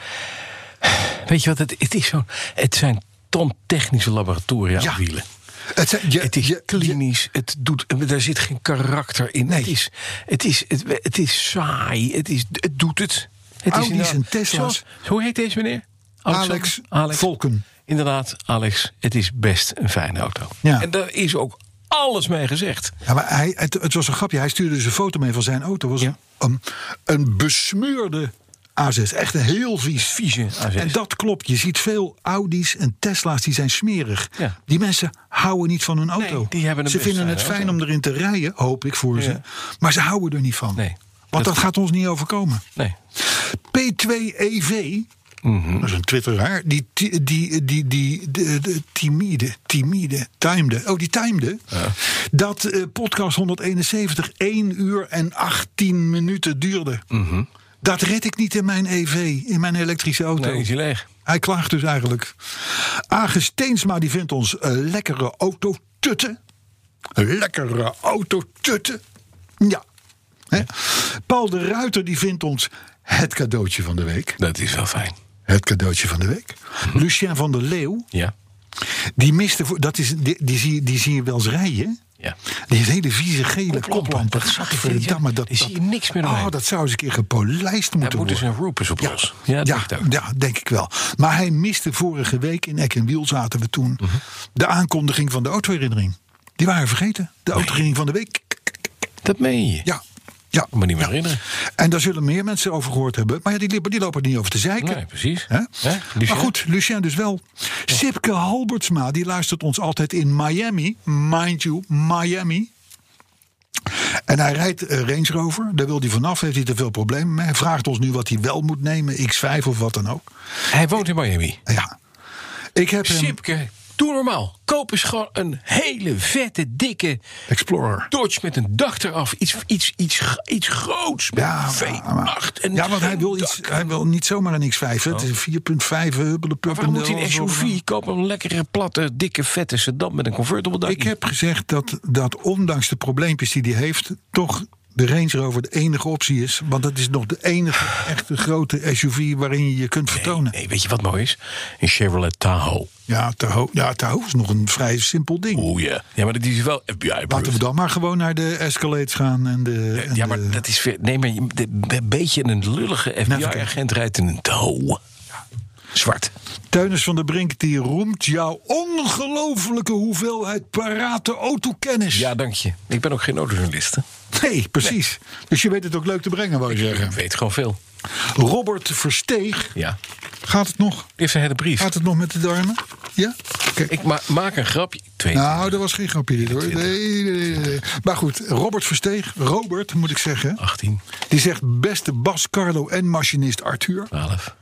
Weet je wat, het, het is zo... Het zijn ton technische laboratoria Ja. wielen. Het, zijn, je, Het is je- klinisch, het doet, daar zit geen karakter in. Nee. Het, is, het, is, het, het is saai, het, is, het doet het. het Audi's inderdaad- en Tesla's. Zoals- hoe heet deze meneer? Alex Alex Volken. Inderdaad, Alex, het is best een fijne auto. Ja. En daar is ook alles mee gezegd. Ja, maar hij, het, het was een grapje. Hij stuurde dus een foto mee van zijn auto. was Ja. een, een besmeurde A6. Echt een heel vies. Vieze A6. En dat klopt. Je ziet veel Audi's en Tesla's die zijn smerig. Ja. Die mensen houden niet van hun auto. Nee, die hebben een ze vinden het fijn auto. om erin te rijden, hoop ik voor ze. Ja. Maar ze houden er niet van. Nee. Want dat, Dat- gaat ons niet overkomen. Nee. P2EV, Mhm. dat is een twitteraar, die, die, die, die, die de, de, timide, timide, timede, oh die timede, dat eh, podcast 171 1 uur en 18 minuten duurde. Mhm. Dat red ik niet in mijn EV, in mijn elektrische auto. Nee, is hij leeg. Hij klaagt dus eigenlijk. Age Steensma die vindt ons een lekkere autotutten. Een lekkere autotutten. Ja. Hè? Paul de Ruiter die vindt ons het cadeautje van de week. Dat is wel fijn. Het cadeautje van de week. Lucien van der Leeuw, Ja. die miste... Dat is, die, die, zie, die zie je wel eens rijden. Ja. Die hele vieze gele Koplampen. koplampen. Dat. Daar zie je niks meer doorheen. Oh, dat zou eens een keer gepolijst Daar moeten moeten ze worden. een roepers op Ja, los. Dat ja, denk ik wel. Maar hij miste vorige week in Eck en Wiel zaten we toen Mhm. de aankondiging van de autoherinnering. Die waren vergeten. De autoherinnering van de week. Dat meen je. Ja. Ja, kan me niet meer ja. herinneren. En daar zullen meer mensen over gehoord hebben. Maar ja, die, lopen- die lopen er niet over te zeiken. Nee, precies. Maar goed, Lucien dus wel. Sipke Halbertsma, die luistert ons altijd in Miami. Mind you, Miami. En hij rijdt eh, Range Rover. Daar wil hij vanaf, heeft hij te veel problemen mee. Hij vraagt ons nu wat hij wel moet nemen. X5 of wat dan ook. Hij woont in Miami. Ja. Ik heb hem... Sipke, doe normaal. Koop eens gewoon een hele vette, dikke Explorer. Dodge met een dak eraf. Iets, iets, iets, iets groots. Met Ja, V8 maar- en ja, want hij wil, iets, hij wil niet zomaar een X5. hè. Het is een 4.5 hubbele waarom moet hij een. SUV? Koop een lekkere, platte, dikke, vette sedan met een convertible dak. Ik heb gezegd dat, dat ondanks de probleempjes die hij heeft, toch de Range Rover de enige optie is. Want dat is nog de enige echte grote SUV waarin je je kunt vertonen. Nee, weet je wat mooi is? Een Chevrolet Tahoe. Ja, Tahoe, ja, Tahoe is nog een vrij simpel ding. Oeh ja. Ja, maar die is wel FBI-proof. Laten we dan maar gewoon naar de Escalades gaan. En de, en Ja, maar de- dat is weer. Nee, maar een beetje een lullige FBI-agent rijdt in een Tahoe. Zwart. Teunis van der Brink die roemt jouw ongelofelijke hoeveelheid parate autokennis. Ja, dank je. Ik ben ook geen autojournalist. hè. Nee, precies. Dus je weet het ook leuk te brengen, wou je Ik zeggen. weet gewoon veel. Robert Versteeg, Ja. gaat het nog? Die heeft een hele brief. Gaat het nog met de darmen? Ja? Kijk. Ik ma- maak een grapje. Twee. Nou, dat was geen grapje dit hoor. Nee, nee, nee, nee. Maar goed, Robert Versteeg, Robert moet ik zeggen, 18, die zegt beste Bas, Carlo en machinist Arthur. 12,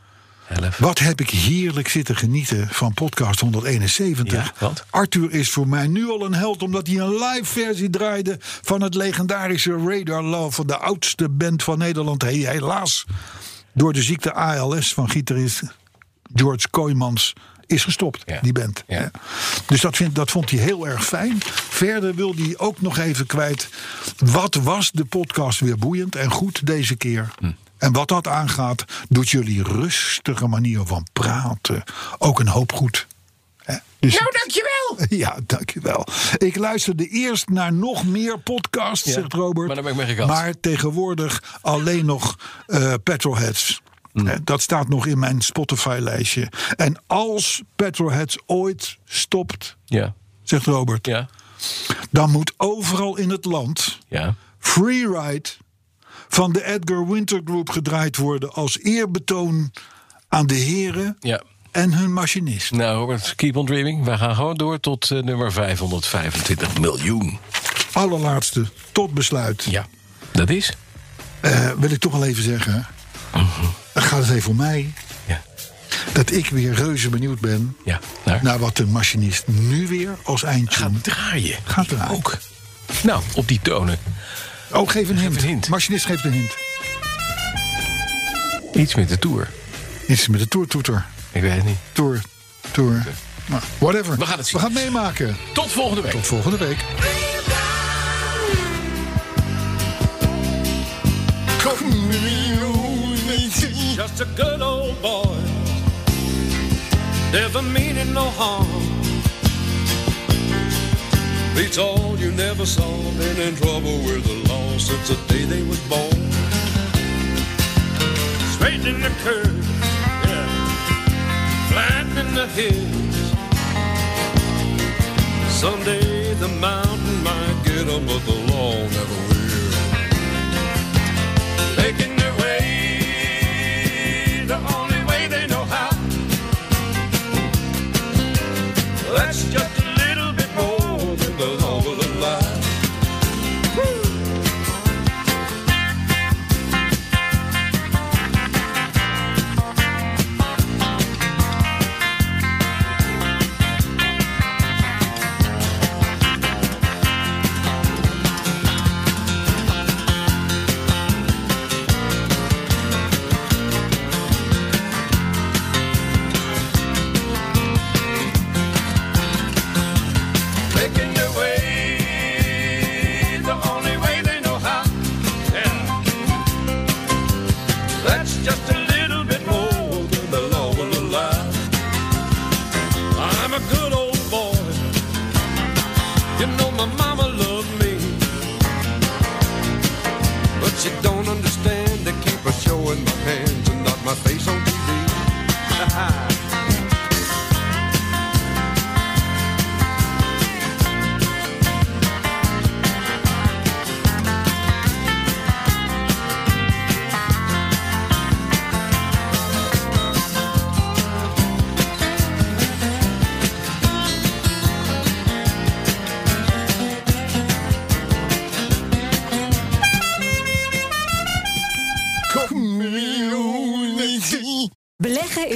11. Wat heb ik heerlijk zitten genieten van podcast 171. Ja, want? Arthur is voor mij nu al een held omdat hij een live versie draaide van het legendarische Radar Love, de oudste band van Nederland. He- Helaas door de ziekte ALS van gitarist George Kooijmans is gestopt, Ja. die band. Ja. Ja. Dus dat, vindt, dat vond hij heel erg fijn. Verder wil hij ook nog even kwijt. Wat was de podcast weer boeiend en goed deze keer? Hm. En wat dat aangaat, doet jullie rustige manier van praten ook een hoop goed. Hè? Dus Nou, dankjewel! ja, dankjewel. Ik luisterde eerst naar nog meer podcasts, Ja, zegt Robert. maar dan ben ik. Maar tegenwoordig alleen nog eh, Petrolheads. Mm. Eh, Dat staat nog in mijn Spotify-lijstje. En als Petrolheads ooit stopt, Ja, zegt Robert, ja, dan moet overal in het land ja. Freeride van de Edgar Winter Group gedraaid worden als eerbetoon aan de heren ja. en hun machinist. Nou, Robert, keep on dreaming. We gaan gewoon door tot eh, nummer 525 miljoen. Allerlaatste, tot besluit. Ja, dat is. Eh, wil ik toch al even zeggen. Dan gaat het even om mij. Ja, Dat ik weer reuze benieuwd ben. ja. Naar. naar wat de machinist nu weer als eindtune. Gaat draaien. Gaat draaien. Ook. Nou, op die tonen. Oh, geef een hint. een hint. Machinist geeft een hint. Iets met de Tour. Iets met de toertoeter. Ik weet het niet. Tour. Tour. Nou, whatever. We gaan het zien. We gaan het meemaken. Tot volgende week. Tot volgende week. Just a good old boy, never meaning no harm. Beats all you never saw, been in trouble with the law since the day they was born. Straight in the curve, yeah, flat in the hills. Someday the mountain might get 'em, but the law never will.